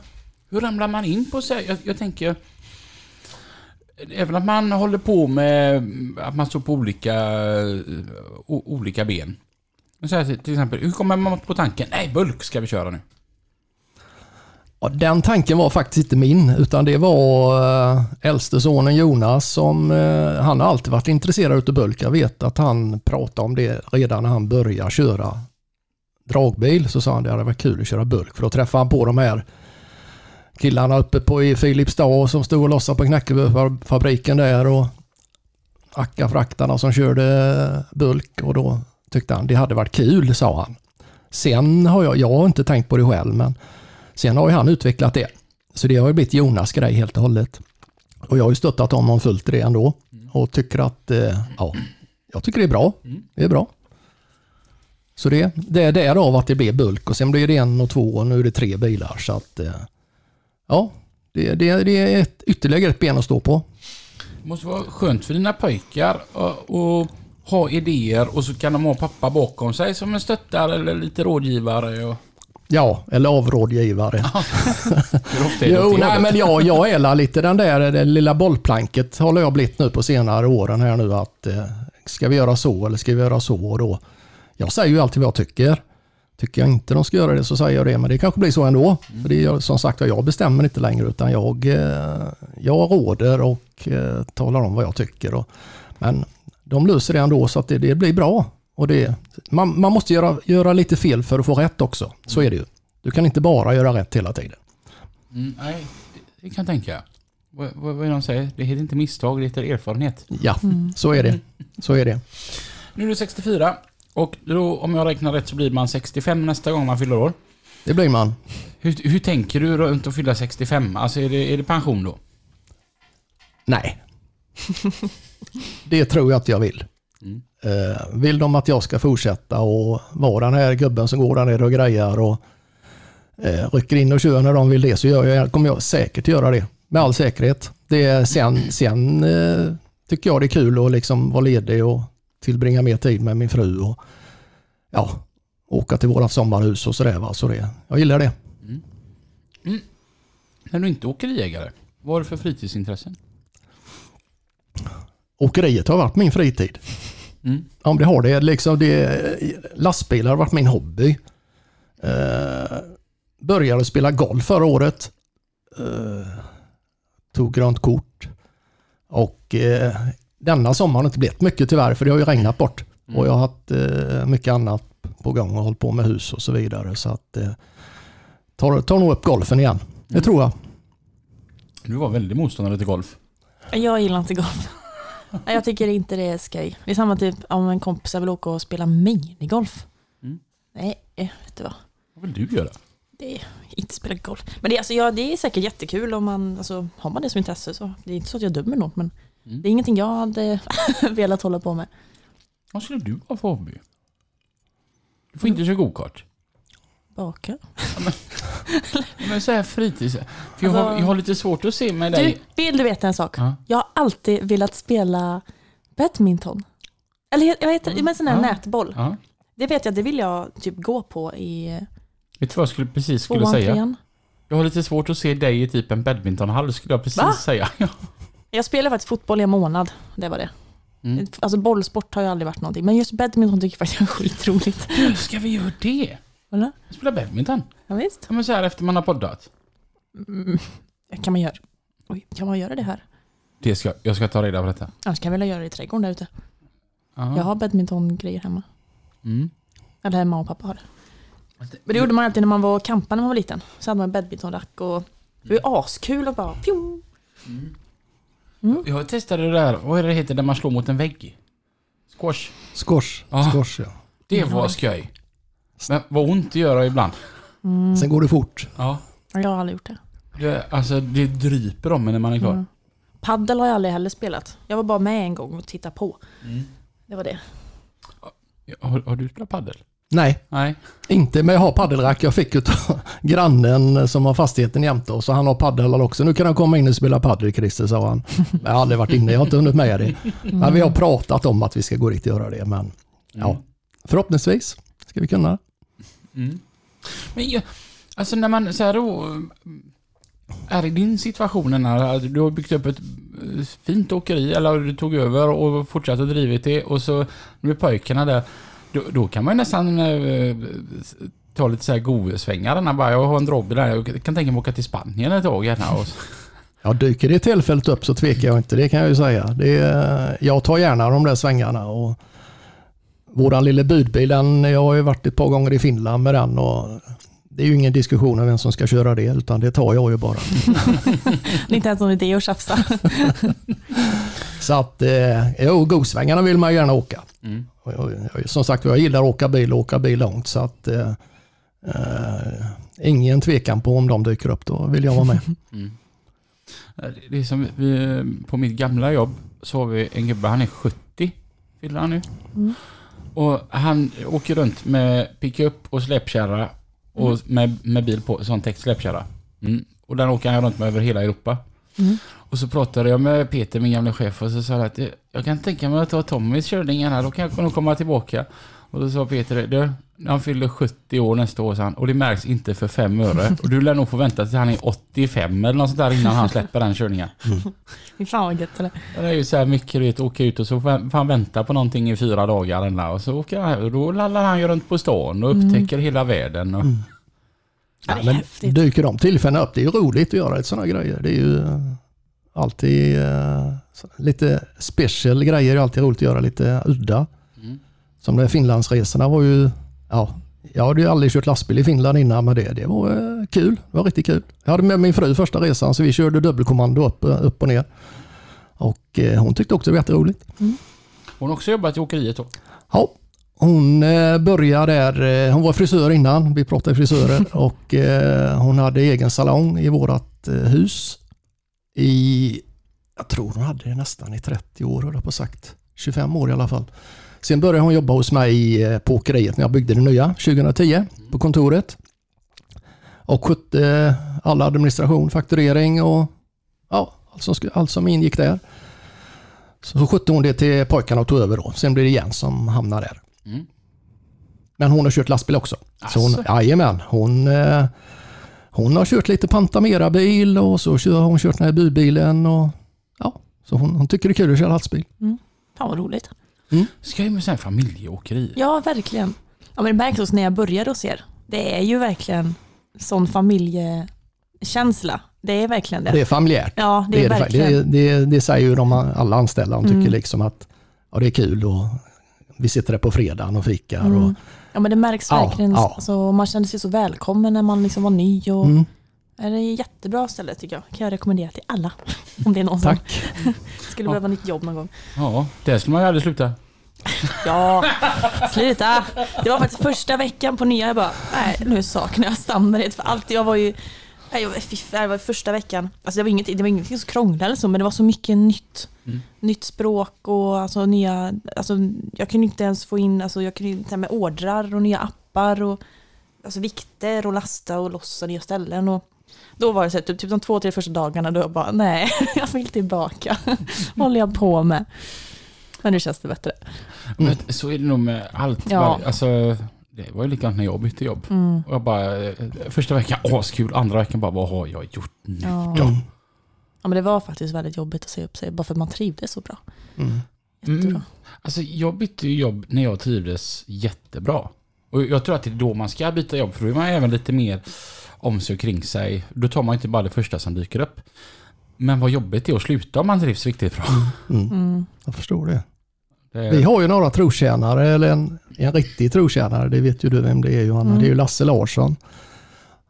hur ramlar man in på sig? Jag, jag tänker... Även att man håller på med att man står på olika, o, olika ben. Så här, till exempel, hur kommer man på tanken? Nej, bulk ska vi köra nu. Ja, den tanken var faktiskt inte min, utan det var eh, äldste sonen Jonas som, eh, han har alltid varit intresserad av bulk. Jag vet att han pratade om det redan när han började köra dragbil. Så sa han det hade varit kul att köra bulk, för då träffade han på de här killarna uppe på i Filipstad som stod och lossade på Knäckebyfabriken där och Akka-fraktarna som körde bulk och då tyckte han det hade varit kul, sa han. Sen har jag, jag har inte tänkt på det själv, men sen har ju han utvecklat det. Så det har ju blivit Jonas grej helt och hållet. Och jag har ju stöttat honom fullt i det ändå och tycker att, eh, ja, jag tycker det är bra. Det är bra. Så det, det är därav att det blir bulk och sen blir det en och två och nu är det tre bilar så att eh, ja, det, det, det är ett, ytterligare ett ben att stå på. Det måste vara skönt för dina pojkar att ha idéer och så kan de ha pappa bakom sig som en stöttare eller lite rådgivare. Och... Ja, eller avrådgivare. Jo, nej, men jag, jag är lite den där det lilla bollplanket håller jag blivit nu på senare åren här nu att eh, ska vi göra så eller ska vi göra så och då. Jag säger ju alltid vad jag tycker. Tycker jag inte de ska göra det så säger jag det, men det kanske blir så ändå. För det är som sagt jag bestämmer inte längre utan jag, eh, jag råder och eh, talar om vad jag tycker. Och, men de löser det ändå så att det, det blir bra. Och det, man, man måste göra, göra lite fel för att få rätt också. Så är det ju. Du kan inte bara göra rätt hela tiden. Mm, nej, det kan jag tänka. Vad, vad, vad är det de säger? Det heter inte misstag, det heter erfarenhet. Ja, så är det. Så är det. Nu är du 64 och då, om jag räknar rätt så blir man 65 nästa gång man fyller år. Det blir man. Hur, hur tänker du runt att fylla 65? Alltså är det, är det pension då? Nej. det tror jag att jag vill. Mm. Eh, vill de att jag ska fortsätta och vara den här gubben som går där nere och grejar och eh, rycker in och kör när de vill det så gör jag, kommer jag säkert göra det. Med all säkerhet. Det är sen sen eh, tycker jag det är kul att liksom vara ledig och tillbringa mer tid med min fru och ja, åka till våra sommarhus och sådär. Va? Så det, jag gillar det. När du inte är åkeriägare, vad har du för fritidsintressen? Åkeriet har varit min fritid. Mm. Om det har det. Liksom det lastbilar har varit min hobby. Eh, började spela golf förra året. Eh, tog grönt kort. Och eh, denna sommar har det inte blivit mycket tyvärr för det har ju regnat bort. Mm. Och jag har haft eh, mycket annat på gång och hållit på med hus och så vidare. Så att eh, tar, tar nog upp golfen igen. Det Mm. tror jag. Du var väldigt motståndare till golf. Jag gillar inte golf. Nej, Jag tycker inte det är skoj. Det är samma typ om en kompis vill åka och spela minigolf. Mm. Nej, eh, vet du vad? Vad vill du göra? Det är inte spela golf. Men det, är alltså, ja, det är säkert jättekul om man, alltså, har man det som intresse så. Det är inte så att jag dömer något men Mm. det är ingenting jag hade velat hålla på med. Vad skulle du ha för hobby? Du får inte köra gokart. Baka. Men så här fritids... För jag, har, Alltså- jag har lite svårt att se med dig... Du, vill du veta en sak? Ja. Jag har alltid velat spela badminton. Eller vad heter det? Men sån här Ja. nätboll. Ja. Det vet jag, det vill jag typ gå på i Vet du vad jag skulle, precis skulle säga? Jag har lite svårt att se dig i typ en badmintonhall skulle jag precis Va? säga. Ja. Jag spelade faktiskt fotboll i en månad. Det var det. Mm. Alltså bollsport har ju aldrig varit någonting. Men just badminton tycker jag faktiskt är skitroligt. Du, ska vi göra det? Eller? Spela badminton? Ja, visst. Ja men så här efter man har poddat. Mm. Kan man göra? Oj, kan man göra det här? Det ska, jag ska ta reda på detta. Annars kan jag väl göra det i trädgården där ute. Ja. Jag har badmintongrejer hemma. Mm. Eller mamma och pappa har det. Men det gjorde man alltid när man var och campade när man var liten. Så hade man badmintonrack och det var ju askul och bara fjong. Jag testade det där, vad är det heter när man slår mot en vägg? Squash. Squash. Ja. Squash ja. Det var skoj. Men vad ont det gör ibland. Sen går det fort. Ja. Jag har aldrig gjort det. Det, alltså det dryper om när man är klar. Mm. Paddel har jag aldrig heller spelat. Jag var bara med en gång och tittade på. Mm. Det var det. Har, har du spelat paddel? Nej, Nej. inte men jag har paddelrack. Jag fick utav grannen som har fastigheten jämte oss. Så han har paddel också. Nu kan han komma in och spela paddel Christer, sa han. Jag har aldrig varit inne, jag har inte hunnit med det. Men vi har pratat om att vi ska gå dit och göra det. Men ja, förhoppningsvis ska vi kunna. Mm. Men jag, alltså när man så här då, är i din situation när du har byggt upp ett eh, fint åkeri eller du tog över och fortsatte drivit det och så med pojkarna där. Då, då kan man ju nästan eh, ta lite så här godsvängar. när Bara, jag har en drobby där. Jag kan tänka mig åka till Spanien ett tag gärna. Och, Ja, dyker det tillfället upp så tvekar jag inte, det kan jag ju säga. Det är, jag tar gärna de där svängarna. Och våran lilla budbil, den, jag har ju varit ett par gånger i Finland med den och det är ju ingen diskussion om vem som ska köra det, utan det tar jag ju bara. Det är inte ens någon idé att tjafsa. Så att, eh, jo, godsvängarna vill man gärna åka. mm. Som sagt, jag gillar att åka bil och åka bil långt. Så att, eh, eh, ingen tvekan på om de dyker upp, då vill jag vara med. Mm. Det är som vi, på mitt gamla jobb så har vi en gubbe, han är 70, fyller han nu. Mm. Och han åker runt med pickup och släpkärra och med, med bil på, sån täckt släpkärra. Mm. Och den åker han runt med över hela Europa. Mm. Och så pratade jag med Peter, min gamla chef, och så sa jag att jag- jag kan tänka mig att ta Tommys körningar här, då kan jag nog komma tillbaka. Och då sa Peter, du, han fyller 70 år nästa år, han, och det märks inte för fem öre. Och du lär nog få vänta tills han är 85 eller något sånt där innan han släpper den körningen. Fy fan vad gött eller? Det är ju så här mycket du vet, åka ut och så får han vänta på någonting i fyra dagar eller, och så åker han, och då lallar han ju runt på stan och upptäcker hela världen. Och, Ja, det är men dyker de tillfällena upp, det är ju roligt att göra ett sådana grejer. Det är ju eh, alltid eh, lite special grejer, alltid roligt att göra lite udda. Mm. Som de Finlandsresorna var ju, ja, jag hade ju aldrig kört lastbil i Finland innan med det. Det var eh, kul, det var riktigt kul. Jag hade med min fru första resan så vi körde dubbelkommando upp, eh, upp och ner. Och eh, hon tyckte också det var jätteroligt. Hon har också jobbat i åkeriet då. Ja, hon eh, började där, eh, hon var frisör innan, vi pratade frisörer och hon hade egen salong i vårat eh, hus i, jag tror hon hade det nästan i 30 år, höll jag på sagt. 25 år i alla fall. Sen började hon jobba hos mig eh, på åkeriet när jag byggde det nya 2010 på kontoret. Och skötte all administration, fakturering och ja, allt som, allt som ingick där. Så skötte hon det till pojkarna och tog över då. Sen blir det Jens som hamnar där. Mm. Men hon har kört lastbil också. Så hon, jajamän, hon, eh, hon har kört lite Pantamera-bil och så kör hon kört den här budbilen. Och, ja, så hon, hon tycker det är kul att köra lastbil. Fan vad roligt. Ska ju med sån familjeåkeri. Ja, verkligen. Ja, men det märks också när jag började hos er. Det är ju verkligen sån familjekänsla. Det är verkligen det. Det är familjärt. ja, det är, är det, verkligen. det, det, det säger ju de alla anställda. De tycker Mm. liksom att ja, det är kul och vi sitter där på fredagen och fikar. Och, Mm. Ja, men det märks Ja, verkligen. ja. Alltså, man kände sig så välkommen när man liksom var ny. Och, mm, Ja, Det är ett jättebra ställe tycker jag. Kan jag rekommendera till alla. Om det är någon som tack. skulle behöva nytt jobb någon gång. Ja, där skulle man ju aldrig sluta. Ja, sluta! Det var faktiskt första veckan på nya, jag bara, nej nu saknar jag stamnäret för allt. Jag var ju, nej, fy, det var första veckan, alltså det var ingenting, det var ingenting som krånglade eller så, men det var så mycket nytt. Mm. Nytt språk och alltså nya, alltså jag kunde inte ens få in, alltså jag kunde inte med ordrar och nya appar och alltså vikter och lasta och lossa nya ställen och då var det så här, typ, typ de två, tre första dagarna då jag bara, nej, jag vill tillbaka. Håller jag på med? Men nu känns det bättre. Men så är det nog med allt. Ja. Alltså, det var ju likadant när jag bytte jobb. Mm. Och jag bara, eh, första veckan askul, andra veckan bara, vad har jag gjort nu Ja. då? Mm, Ja men det var faktiskt väldigt jobbigt att se upp sig bara för att man trivdes så bra. mm. Jättebra. Mm. Alltså jag bytte ju jobb när jag trivdes jättebra. Och jag tror att det är då man ska byta jobb, för då är man även lite mer om sig och kring sig. Då tar man inte bara det första som dyker upp. Men vad jobbigt det är att sluta om man trivs riktigt bra. Mm. Mm. Jag förstår det. Det Vi har ju några trotjänare, eller en, en riktig trotjänare, det vet ju du vem det är Johanna. Mm. Det är ju Lasse Larsson.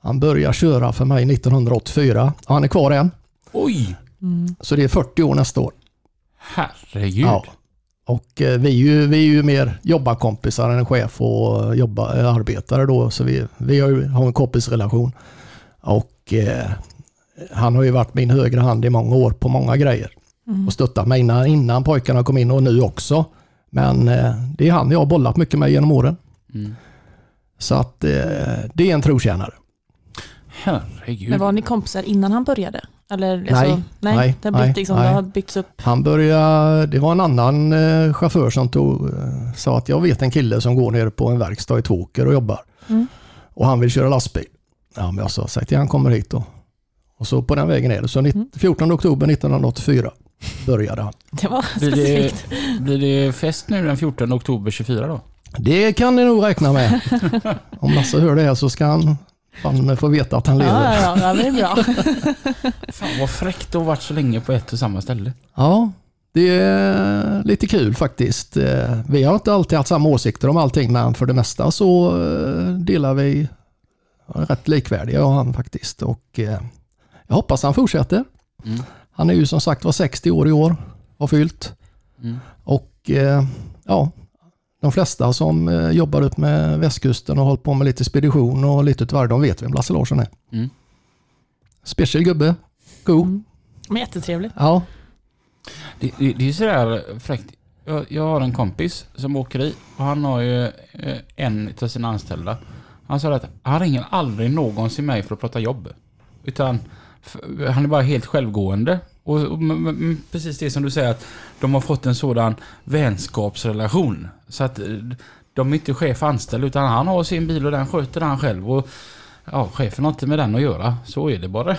Han började köra för mig 1984. Ja, Han är kvar än, Oj! Mm. så det är 40 år nästa år. Herregud. Ja. Och eh, vi är, ju, vi är ju mer jobbarkompisar än chef och jobba, eh, arbetare då, så vi, vi har, ju, har en kompisrelation. Och eh, han har ju varit min högra hand i många år på många grejer Mm. och stöttat mig innan, innan pojkarna kom in och nu också. Men eh, det är han jag har bollat mycket med genom åren. Mm. Så att eh, det är en trotjänare. Herregud. Men var ni kompisar innan han började? Eller, Nej, alltså, nej, nej, det, nej, liksom, nej. det har byggts upp. Han började, det var en annan eh, chaufför som tog, eh, sa att jag vet en kille som går ner på en verkstad i Tvååker och jobbar. Mm. Och han vill köra lastbil. Ja, men jag sa, säg till han kommer hit då. Och Och så på den vägen är det. Så nitt- 14 oktober 1984 började han. Det var Blir det, specifikt. blir det fest nu den 14 oktober 24 då? Det kan ni nog räkna med. Om Lasse hör det här så ska han fan få veta att han lever. ja, ja, ja, det är bra. Fan vad fräckt att ha varit så länge på ett och samma ställe. Ja, det är lite kul faktiskt. Eh, Vi har inte alltid haft samma åsikter om allting men för det mesta så eh, delar vi rätt likvärdiga jag och han faktiskt. Och eh, jag hoppas han fortsätter. Mm. Han är ju som sagt var 60 år i år, har fyllt. Mm. Och eh, ja, de flesta som eh, jobbar upp med västkusten och hållit på med lite spedition och lite utav de vet vem Lasse Larsson är. Mm. Speciell gubbe, god. Mm. Men jättetrevlig. Ja, Det, det, det är sådär fräckt. Jag, jag har en kompis som åker i och han har ju eh, en av sina anställda. Han sa att han ringer aldrig någonsin mig för att prata jobb. Utan han är bara helt självgående. Och, och m- precis det som du säger att de har fått en sådan vänskapsrelation. Så att eh, de är inte chef och anställd utan han har sin bil och den sköter han själv. Och Ja, chefen har inte med den att göra. Så är det bara.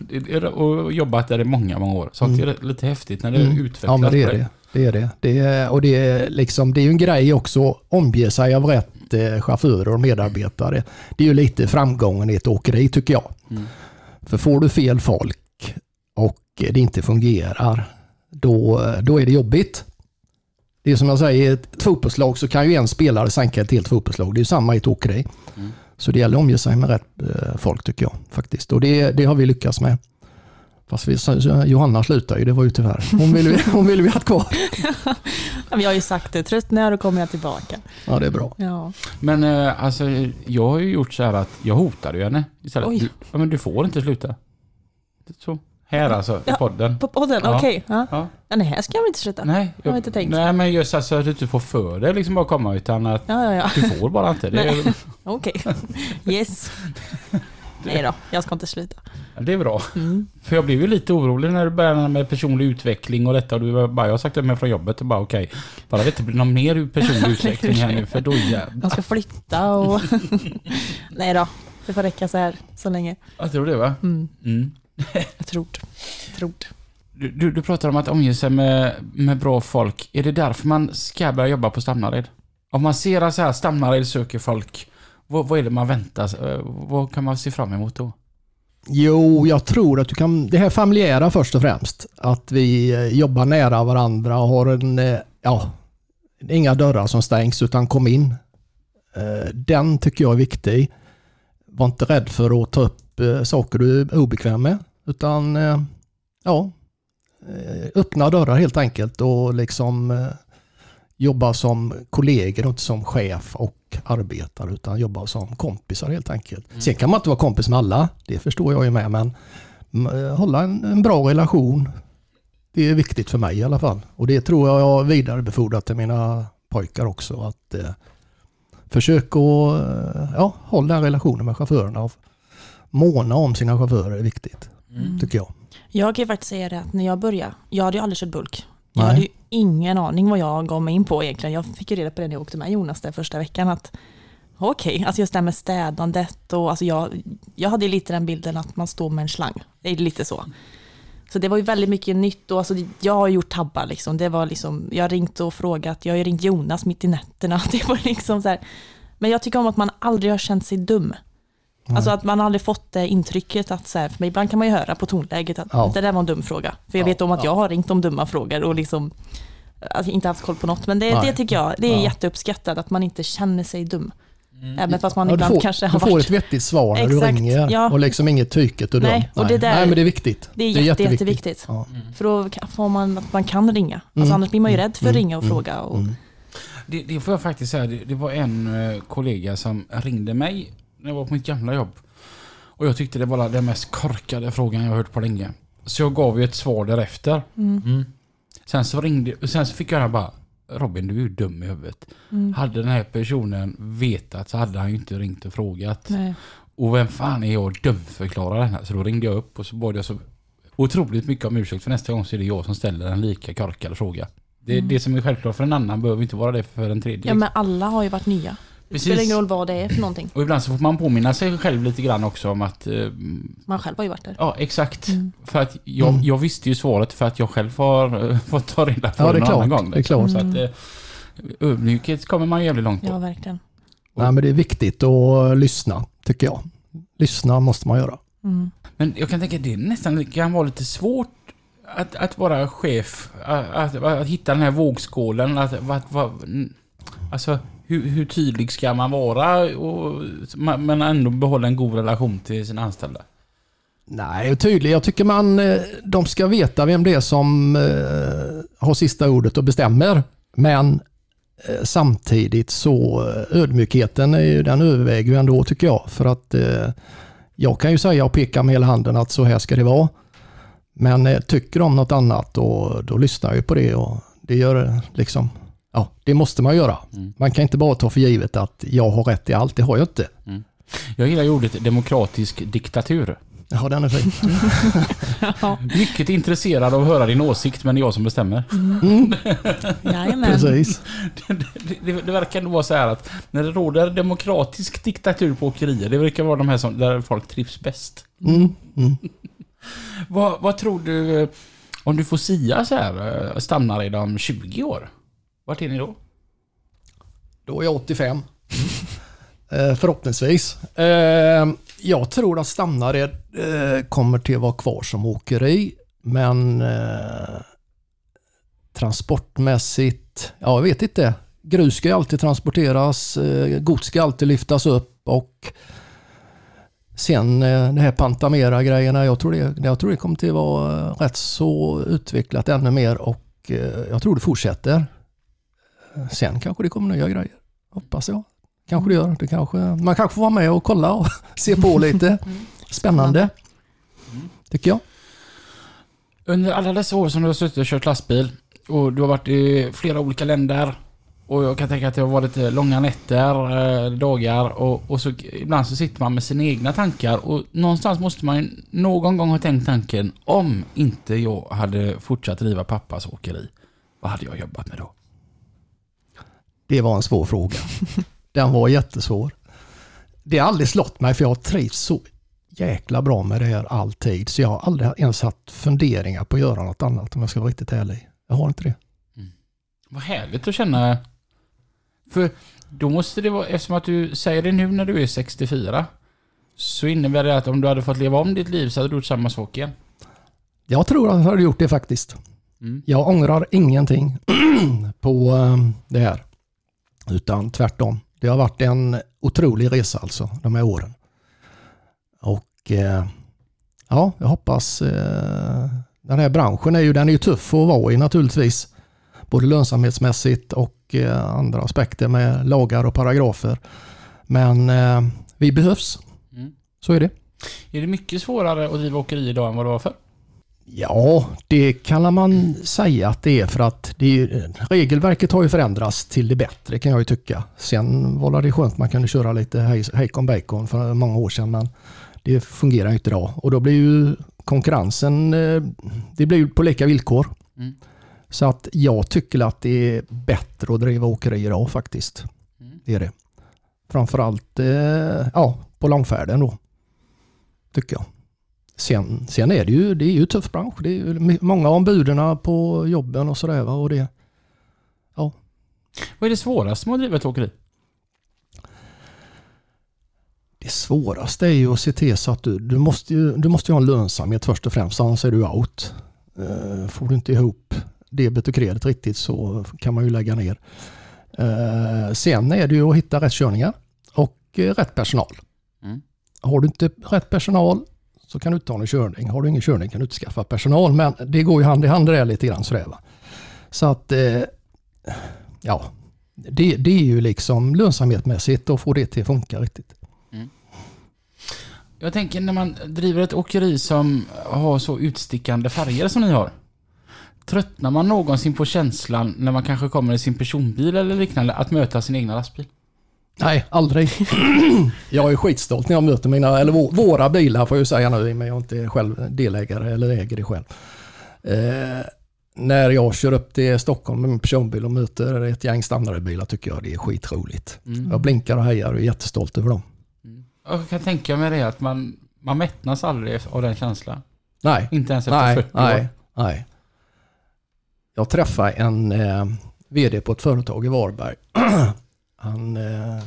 Det- det- Och jobbat där i många, många år. Sånt är lite häftigt när det Mm. utvecklas. Ja, men det är det. Det är det. det är, och det är, liksom, det är ju en grej också att omge sig av rätt eh, chaufförer och medarbetare. Det är ju lite framgången i ett åkeri tycker jag. Mm. För får du fel folk och det inte fungerar, då, då är det jobbigt. Det är som jag säger, i ett fotbollslag så kan ju en spelare sänka ett helt fotbollslag. Det är ju samma i ett åkeri. Mm. Så det gäller att omge sig med rätt eh, folk tycker jag faktiskt. Och det, det har vi lyckats med. Fast vi, Johanna slutar ju, det var ju tyvärr. Hon vill vi, hon vill vi ha kvar. Jag har ju sagt det, tröttnar då kommer jag tillbaka. Ja, det är bra. Ja. Men eh, alltså, jag har ju gjort så här att jag hotade ju henne istället. Oj. Du, ja, men du får inte sluta. Så. Här alltså, i Ja. podden. På podden, Ja. okej. Ja. Ja. Ja, nej, här ska jag väl inte sluta. Nej, har inte tänkt. Nej, men just alltså att du inte får för dig liksom bara komma utan att Ja, ja, ja. du får bara inte. Är, Okej. Yes. Nej då, jag ska inte sluta. det är bra. Mm. För jag blev ju lite orolig när du började med personlig utveckling och detta och du bara, jag har sagt det med från jobbet och bara okej, bara det inte blir någon mer personlig utveckling här nu för då jävlar. Jag ska flytta och... nej då, det får räcka så här så länge. Jag tror det va? Mm. Mm. Jag tror. tror. Du, du, du pratar om att omge sig med, med bra folk. Är det därför man ska börja jobba på Stamnared? Om man ser att så här Stamnared söker folk, vad, vad är det man väntar sig? Eh, vad kan man se fram emot då? Jo, jag tror att du kan... Det här familjära först och främst. Att vi eh, jobbar nära varandra och har en... Eh, ja, inga dörrar som stängs utan kom in. Den tycker jag är viktig. Var inte rädd för att ta upp saker du är obekväm med. Utan, ja, öppna dörrar helt enkelt och liksom eh, jobba som kollegor och inte som chef och arbetare utan jobba som kompisar helt enkelt. Sen kan man inte vara kompis med alla, det förstår jag ju med, men mm, hålla en, en bra relation. Det är viktigt för mig i alla fall. Och det tror jag jag vidarebefordrat till mina pojkar också. Att eh, Försök att eh, ja, hålla den relationen med chaufförerna och måna om sina chaufförer är viktigt, Mm. tycker jag. Jag kan ju faktiskt säga det att när jag började, jag hade ju aldrig kört bulk. Jag Nej. hade ju ingen aning vad jag gav mig in på egentligen. Jag fick ju reda på det när jag åkte med Jonas där första veckan att okej, alltså just det här med städandet och alltså jag, jag hade ju lite den bilden att man står med en slang. Det är lite så. Så det var ju väldigt mycket nytt och alltså jag har gjort tabbar liksom. Det var liksom, jag har ringt och frågat, jag har ringt Jonas mitt i nätterna. Det var liksom så här. Men jag tycker om att man aldrig har känt sig dum. Alltså att man aldrig fått det intrycket att så här, för mig ibland kan man ju höra på tonläget att Ja. det där var en dum fråga. För jag Ja, vet om att ja. jag har ringt om dumma frågor och liksom alltså, inte haft koll på något. Men det, Nej. det tycker jag, det är Ja. jätteuppskattat att man inte känner sig dum. Mm. Även fast man Ja, du ibland får, kanske du har får varit... ett vettigt svar när Exakt, du ringer ja. och liksom inget tyket och. Nej, och det där- Nej, men det är viktigt. Det är, jätte, jätteviktigt. Ja. För då får man att man kan ringa. Alltså Mm. annars blir man ju rädd för att Mm. ringa och Mm. fråga. Och, Mm. Det, det får jag faktiskt säga. Det, det var en eh, kollega som ringde mig när jag var på mitt gamla jobb. Och jag tyckte det var den mest korkade frågan jag har hört på länge. Så jag gav ju ett svar därefter. Mm. Sen så ringde sen så fick jag bara Robin du är ju dum i huvudet. Mm. Hade den här personen vetat så hade han ju inte ringt och frågat. Nej. Och vem fan är jag att dumförklara den här? Så då ringde jag upp och så bad jag så otroligt mycket om ursäkt för nästa gång så är det jag som ställer en lika korkad fråga. Det, Mm. det som är självklart för en annan behöver inte vara det för en tredje. Ja men alla har ju varit nya. Det spelar Precis. ingen roll vad det är för någonting. Och ibland så får man påminna sig själv lite grann också om att... Eh, Man själv har ju varit där. ja, exakt. Mm. För att jag, Mm. jag visste ju svaret för att jag själv har eh, fått ta reda på Ja, det är någon klart. annan gång. Det är klart. Så att, eh, ödmjukhet kommer man jävligt långt på. Ja, verkligen. Nej, men det är viktigt att lyssna, tycker jag. Lyssna måste man göra. Mm. Men jag kan tänka att det nästan kan vara lite svårt att, att vara chef. Att, att, att hitta den här vågskålen. Att, att, att, alltså, hur, hur tydlig ska man vara och, men ändå behålla en god relation till sina anställda? Nej, tydlig. Jag tycker man, eh, de ska veta vem det är som eh, har sista ordet och bestämmer. Men eh, samtidigt så ödmjukheten är ju, den överväger ju ändå tycker jag. För att jag kan ju säga och peka med hela handen att så här ska det vara. Men tycker de något annat och då lyssnar jag ju på det och det gör liksom, ja det måste man göra. Mm. Man kan inte bara ta för givet att jag har rätt i allt, det har jag inte. Jag gillar ju ordet demokratisk diktatur. Ja, den är fin. Ja, Mycket intresserad av att höra din åsikt men det är jag som bestämmer. Mm, jajamän. precis. Det, det, det verkar nog vara så här att när det råder demokratisk diktatur på åkerier, det verkar vara de här som, där folk trivs bäst. Mm, mm. Vad, vad tror du, om du får sia så här, eh, stannar i om 20 år? Vart är ni då? Då är jag 85. Eh, förhoppningsvis. Eh, jag tror att Stamnared eh, kommer till att vara kvar som åkeri. Men eh, transportmässigt, ja jag vet inte. Grus ska ju alltid transporteras, eh, gods ska alltid lyftas upp och sen eh, det här Pantamera-grejerna, jag, tror det- jag tror det kommer till att vara eh, rätt så utvecklat ännu mer och eh, jag tror det fortsätter. Sen kanske det kommer nya grejer. Hoppas jag. Kanske det gör. Det kanske, man kanske får vara med och kolla och se på lite. Mm. Spännande. Tycker jag. Under alla dessa år som du har suttit och kört lastbil och du har varit i flera olika länder och jag kan tänka att det har varit långa nätter, eh, dagar och, och så ibland så sitter man med sina egna tankar och någonstans måste man ju någon gång ha tänkt tanken om inte jag hade fortsatt driva pappas åkeri, vad hade jag jobbat med då? Det var en svår fråga. Den var jättesvår. Det har aldrig slått mig för jag har trivts så jäkla bra med det här alltid. Så jag har aldrig ens haft funderingar på att göra något annat om jag ska vara riktigt ärlig. Jag har inte det. Vad härligt att känna. För då måste det vara, eftersom att du säger det nu när du är 64, så innebär det att om du hade fått leva om ditt liv så hade du gjort samma sak igen. Jag tror att jag har gjort det faktiskt. Mm. Jag ångrar ingenting på eh, det här. Utan tvärtom. Det har varit en otrolig resa alltså de här åren. Och eh, ja, jag hoppas eh, den här branschen är ju, den är ju tuff att vara i naturligtvis. Både lönsamhetsmässigt och eh, andra aspekter med lagar och paragrafer. Men eh, vi behövs. Mm. Så är det. Är det mycket svårare att driva åkeri idag än vad det var för? Ja, det kan man säga att det är för att är, regelverket har ju förändrats till det bättre kan jag ju tycka. Sen var det skönt man kunde köra lite hej- hejkon bacon för många år sedan men det fungerar ju inte idag och då blir ju konkurrensen, eh, det blir ju på lika villkor. Mm. Så att jag tycker att det är bättre att driva åkeri idag faktiskt. Mm. Det är det. Framförallt eh, ja, på långfärden då. Tycker jag. Sen, sen är det ju, det är ju tuff bransch. Det är ju många av ombuden på jobben och sådär. Och det, Vad är det svåraste med att driva ett åkeri? det svåraste är ju att se till så att du, du måste ju du måste ju ha en lönsamhet först och främst, annars är du out. Eh, Får du inte ihop debet och kredit riktigt så kan man ju lägga ner. Eh, Sen är det ju att hitta rätt körningar och eh, rätt personal. Mm. Har du inte rätt personal så kan du inte ha någon körning. Har du ingen körning kan du inte skaffa personal. Men det går ju hand i hand det där lite grann sådär va. Så att, eh, ja, det, det är ju liksom lönsamhetsmässigt att få det till att funka riktigt. Mm. Jag tänker när man driver ett åkeri som har så utstickande färger som ni har. Tröttnar man någonsin på känslan när man kanske kommer i sin personbil eller liknande att möta sin egna lastbil? Nej, aldrig. jag är skitstolt när jag möter mina, eller vå- våra bilar får jag ju säga nu, men jag är inte själv delägare eller äger det själv. Eh, när jag kör upp till Stockholm med min personbil och möter ett gäng standardbilar tycker jag det är skitroligt. Mm. Jag blinkar och hejar och är jättestolt över dem. Jag kan tänka mig det att man, man mättnas aldrig av den känslan. Nej, Inte ens efter nej, 40 år. nej, nej. Jag träffade en eh, VD på ett företag i Varberg. han, eh,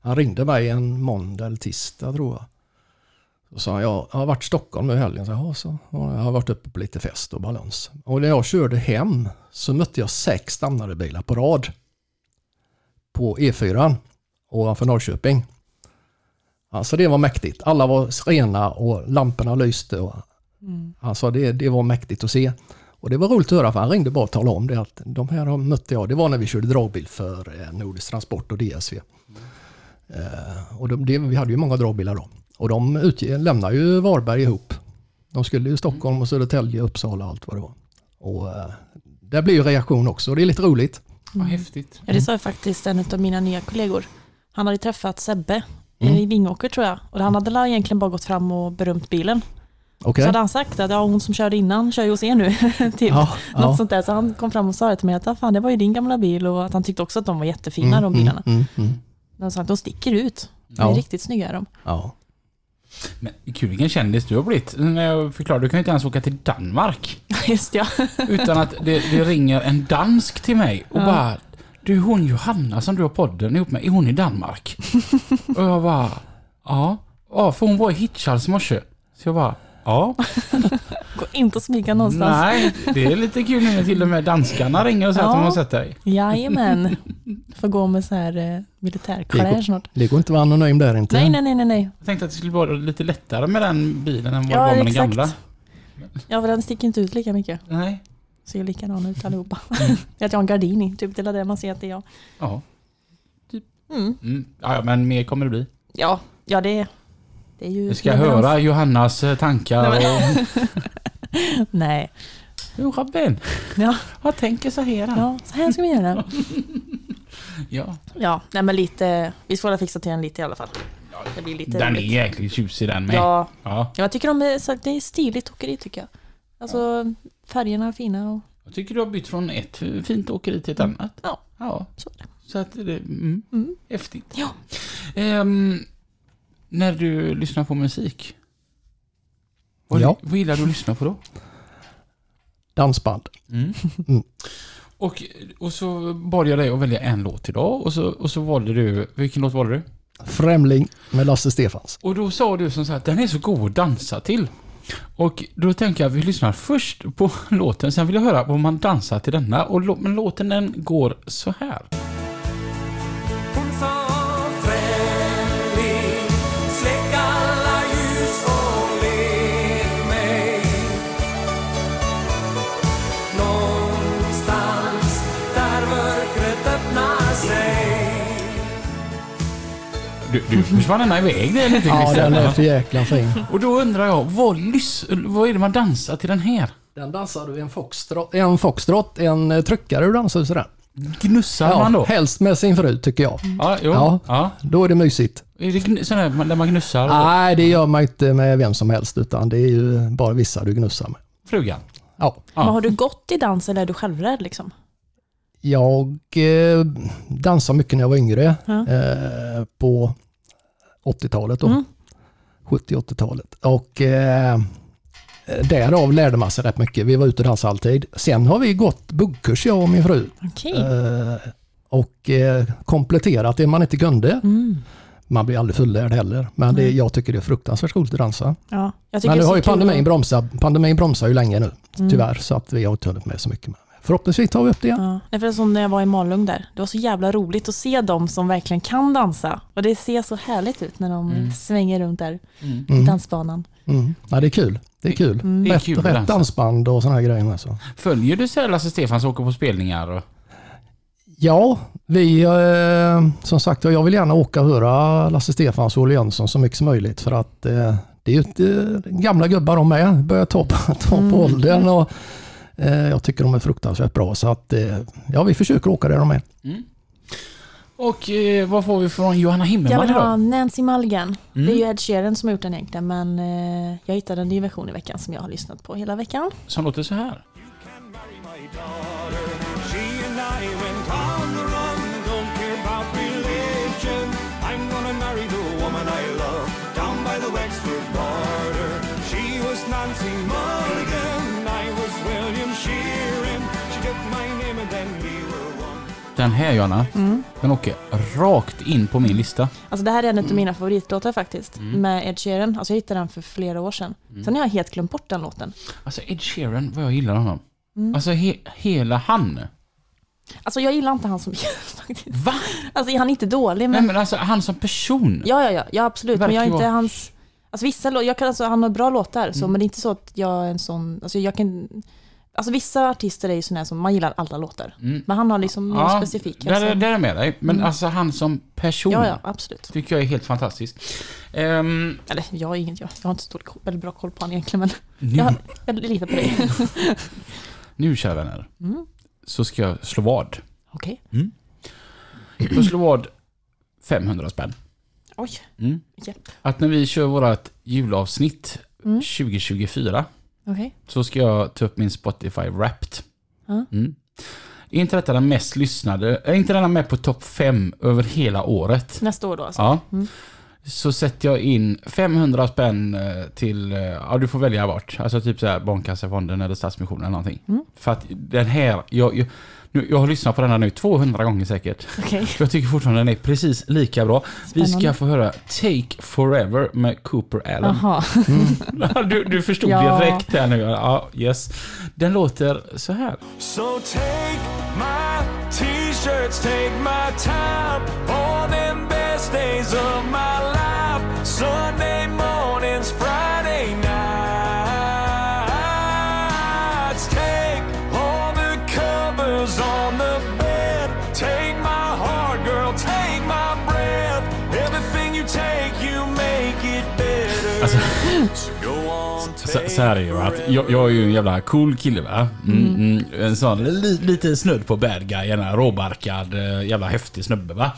han ringde mig en måndag eller tisdag tror jag. Så sa han, jag har varit i Stockholm nu i helgen. Så, jag, så, ja, jag har varit uppe på lite fest och balans. Och när jag körde hem så mötte jag sex bilar på rad. På E4 ovanför Norrköping. Alltså det var mäktigt. Alla var rena och lamporna lyste. Och, alltså det, det var mäktigt att se. Och det var roligt att höra för han ringde bara och talade om det att de här mötte jag. Det var när vi körde dragbil för eh, Nordisk Transport och DSV. Eh, och de, det, vi hade ju många dragbilar då. Och de utge, lämnade ju Varberg ihop. De skulle ju Stockholm och Södertälje, Uppsala och allt vad det var. Och eh, där blir ju reaktion också och det är lite roligt. Vad häftigt. Ja, det sa faktiskt en av mina nya kollegor. Han hade träffat Sebbe eh, Mm. i Vingåker tror jag. Och han hade egentligen bara gått fram och berömt bilen. Okej? Så hade han sagt att ja, hon som körde innan kör ju hos er nu. typ. Ja, Något ja. sånt där. Så han kom fram och sa det till mig att ah, fan, det var ju din gamla bil och att han tyckte också att de var jättefina de bilarna. Mm, mm, mm. De sa att de sticker ut. De Ja. är riktigt snygga är de. Ja. Men kul vilken kändis du har blivit. När jag förklarade, du kan ju inte ens åka till Danmark. Just ja. Utan att det, det ringer en dansk till mig och Ja. bara Du hon Johanna som du har podden ihop med, är hon i Danmark? och jag bara Ja. Ja, för hon var i Hitchhals i morse. Så jag bara Ja. Gå inte och smyga någonstans. Nej, det är lite kul nu när till och med danskarna ringer och säger att Ja. de har sett dig. Jajamän. Får gå med så här eh, militärkläder snart. Det går inte att vara anonym där inte. Nej, nej, nej, nej, nej. Jag tänkte att det skulle vara lite lättare med den bilen än vad Ja, det var med den exakt. gamla. Ja, för den sticker inte ut lika mycket. Nej. Ser likadan ut allihopa. att jag har en gardin i, typ det är det man ser att det är jag. Ja. Mm. Mm. Ja, ja, men mer kommer det bli. Ja, ja det, det är ju... Vi ska leverans. höra Johannas eh, tankar Nej, och... Nej. Jo, Robin. Ja, Jag tänker så här. ja, så här ska vi göra. Ja. Ja, nej men lite, vi får väl fixa till den lite i alla fall. Det blir lite Den är roligt. jäkligt tjusig den med. Ja, Ja. ja, jag tycker de är, så- det är stiligt åkeri tycker jag. Alltså färgerna är fina och Jag tycker du har bytt från ett fint åkeri till ett annat. Ja. Ja. så är det. Så att det... Mm, Mm. häftigt. Ja. Ehm, när du lyssnar på musik. Vad, Ja. vad gillar du att lyssna på då? Dansband. Mm. Mm. Och, och så bad jag dig att välja en låt idag och så, och så valde du... Vilken låt valde du? Främling med Lasse Stefans. Och då sa du som att den är så god att dansa till. Och då tänker jag att vi lyssnar först på låten, sen vill jag höra om man dansar till denna. Och men låten den går så här. Du, du försvann ända iväg det lite Ja, den är för jäkla fin. Och då undrar jag, vad, lys- vad är det man dansar till den här? Den dansar du en foxtrot, en, foxtrot, en eh, tryckare du dansar ju sådär. Gnussar man då? helst med sin fru tycker jag. Ja, jo. Ja. Ja. Då är det mysigt. Är det sån där där man gnussar Nej, det gör man inte med vem som helst utan det är ju bara vissa du gnussar med. frugan? Ja. Ja. Men har du gått i dans eller är du självrädd liksom? Jag eh, dansade mycket när jag var yngre. Ja. Eh, på 80-talet då. Mm. 70-80-talet. Och eh, därav lärde man sig rätt mycket. Vi var ute och dansade alltid. Sen har vi gått buggkurs jag och min fru. Okej. Eh, och eh, kompletterat det man inte kunde. Mm. Man blir aldrig fullärd heller. Men det, jag tycker det är fruktansvärt roligt att dansa. Ja, Men nu har ju pandemin bromsat. Pandemin bromsar ju länge nu, Mm. tyvärr. Så att vi har inte hunnit med så mycket. Men förhoppningsvis tar vi upp det igen. Ja, Nej, för som när jag var i Malung där. Det var så jävla roligt att se dem som verkligen kan dansa. Och det ser så härligt ut när de Mm. svänger runt där Mm. i Mm. dansbanan. Mm. Ja, det är kul. Det är kul. Mm. Det är Rätt, kul rätt dansband och sådana här grejer med. Så. Följer du Lasse Stefans och åker på spelningar? Och... Ja, vi eh, som sagt jag vill gärna åka och höra Lasse Stefans och Olle Jönsson så mycket som möjligt för att eh, det är ju inte eh, gamla gubbar de är. Börjar ta på, ta på Mm. åldern och jag tycker de är fruktansvärt bra så att eh, ja, vi försöker åka där de är. Mm. Och eh, vad får vi från Johanna Jag Himmelman vill ha? Nancy Mulligan. Mm. Det är ju Ed Sheeran som har gjort den egentligen men eh, jag hittade en ny version i veckan som jag har lyssnat på hela veckan. Som låter så här. Den här Johanna, den åker rakt in på min lista. Alltså det här är en av mina favoritlåtar faktiskt. Med Ed Sheeran. Alltså jag hittade den för flera år sedan. Sen har jag helt glömt bort den låten. Alltså Ed Sheeran, vad jag gillar honom. Alltså he, hela han. Alltså jag gillar inte han som faktiskt. Va? Alltså han är inte dålig Nej men... men alltså han som person. Ja, ja, ja, ja absolut. Men jag är inte hans... Alltså vissa lå- jag kan alltså, han har bra låtar, så, men det är inte så att jag är en sån... Alltså jag kan... Alltså vissa artister är ju här som man gillar alla låtar. Men han har liksom några Ja, specifika. Där, så- där är jag med dig. Men alltså han som person. ja, ja, absolut. Tycker jag är helt fantastisk. Ehm, Eller jag har, ingen, jag, jag har inte så stor, väldigt bra koll på honom egentligen, men nu, jag, jag litar på dig. nu kära vänner. Mm. Så ska jag slå vad. Okej. Jag slår vad 500 spänn. Oj, Mm. hjälp. Att när vi kör vårt julavsnitt Mm. 2024 Okej. så ska jag ta upp min Spotify Wrapped. Mm. Är inte detta den mest lyssnade? Är inte denna med på topp 5 över hela året? Nästa år då alltså? Ja. Mm. Så sätter jag in 500 spänn eh, till, eh, ja du får välja bort. Alltså typ så här Barnkassafonden eller Stadsmissionen eller någonting. Mm. För att den här, jag, jag, nu, jag har lyssnat på den här nu 200 gånger säkert. Okej. Jag tycker fortfarande den är precis lika bra. Vi ska Spännande. få höra Take Forever med Cooper Allen. Jaha. Du, du förstod Ja. direkt här nu. Ja, yes. Den låter så här. So take my t-shirts, take my time. All them best days of my så, här är det ju att jag, jag är ju en jävla cool kille va? Mm, mm, en sån li, lite snudd på bad guy, en råbarkad eh, jävla häftig snubbe va?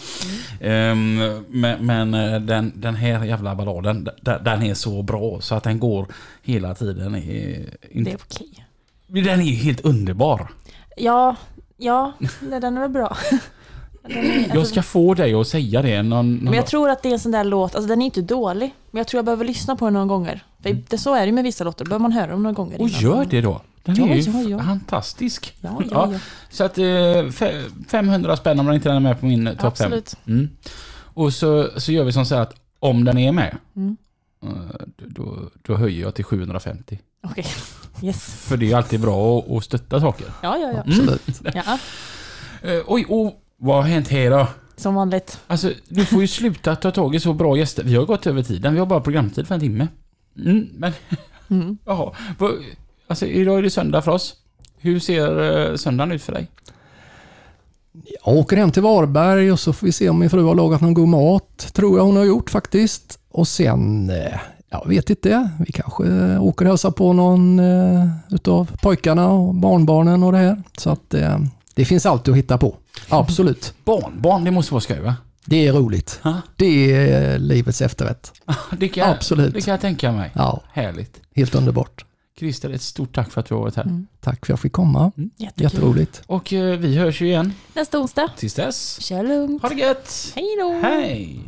Ehm, men men eh, den, den här jävla balladen, d- den är så bra så att den går hela tiden. Är, Det inte, är okej. Den är helt underbar. Ja, ja, den är väl bra. Den är, Jag ska få dig att säga det någon, någon Men jag tror att det är en sån där låt, alltså den är inte dålig, men jag tror jag behöver lyssna på den några gånger. För det, så är det ju med vissa låtar, då behöver man höra dem några gånger. Och innan. gör det då. Den Ja, är ju ja, ja. fantastisk. Ja, ja, ja. Så att eh, fe- 500 spänn om den inte är med på min eh, topp 5. Absolut. Mm. Och så, så gör vi som så här att om den är med, Mm. eh, då, då höjer jag till 750. Okej. Yes. För det är alltid bra att, att stötta saker. Ja, ja, ja. Absolut. ja. Eh, oj, oh, vad har hänt här då? Som vanligt. Alltså, du får ju sluta ta tag i så bra gäster. Vi har gått över tiden. Vi har bara programtid för en timme. Mm, men, Mm. jaha. Alltså, idag är det söndag för oss. Hur ser eh, söndagen ut för dig? Jag åker hem till Varberg och så får vi se om min fru har lagat någon god mat. Tror jag hon har gjort faktiskt. Och sen, eh, jag vet inte, vi kanske åker och hälsar på någon eh, utav pojkarna och barnbarnen och det här. Så att eh, det finns alltid att hitta på. Absolut. Barnbarn, det måste vara skoj va? Det är roligt. Ha? Det är livets efterrätt. Det kan, Absolut. Det kan jag tänka mig. Ja, Härligt. helt underbart. Christer, ett stort tack för att du har varit här. Mm. Tack för att jag fick komma. Jättekul. Jätteroligt. Och eh, vi hörs ju igen. Nästa onsdag. Tills dess, Kör lugnt. ha det gött! Hej då. Hej!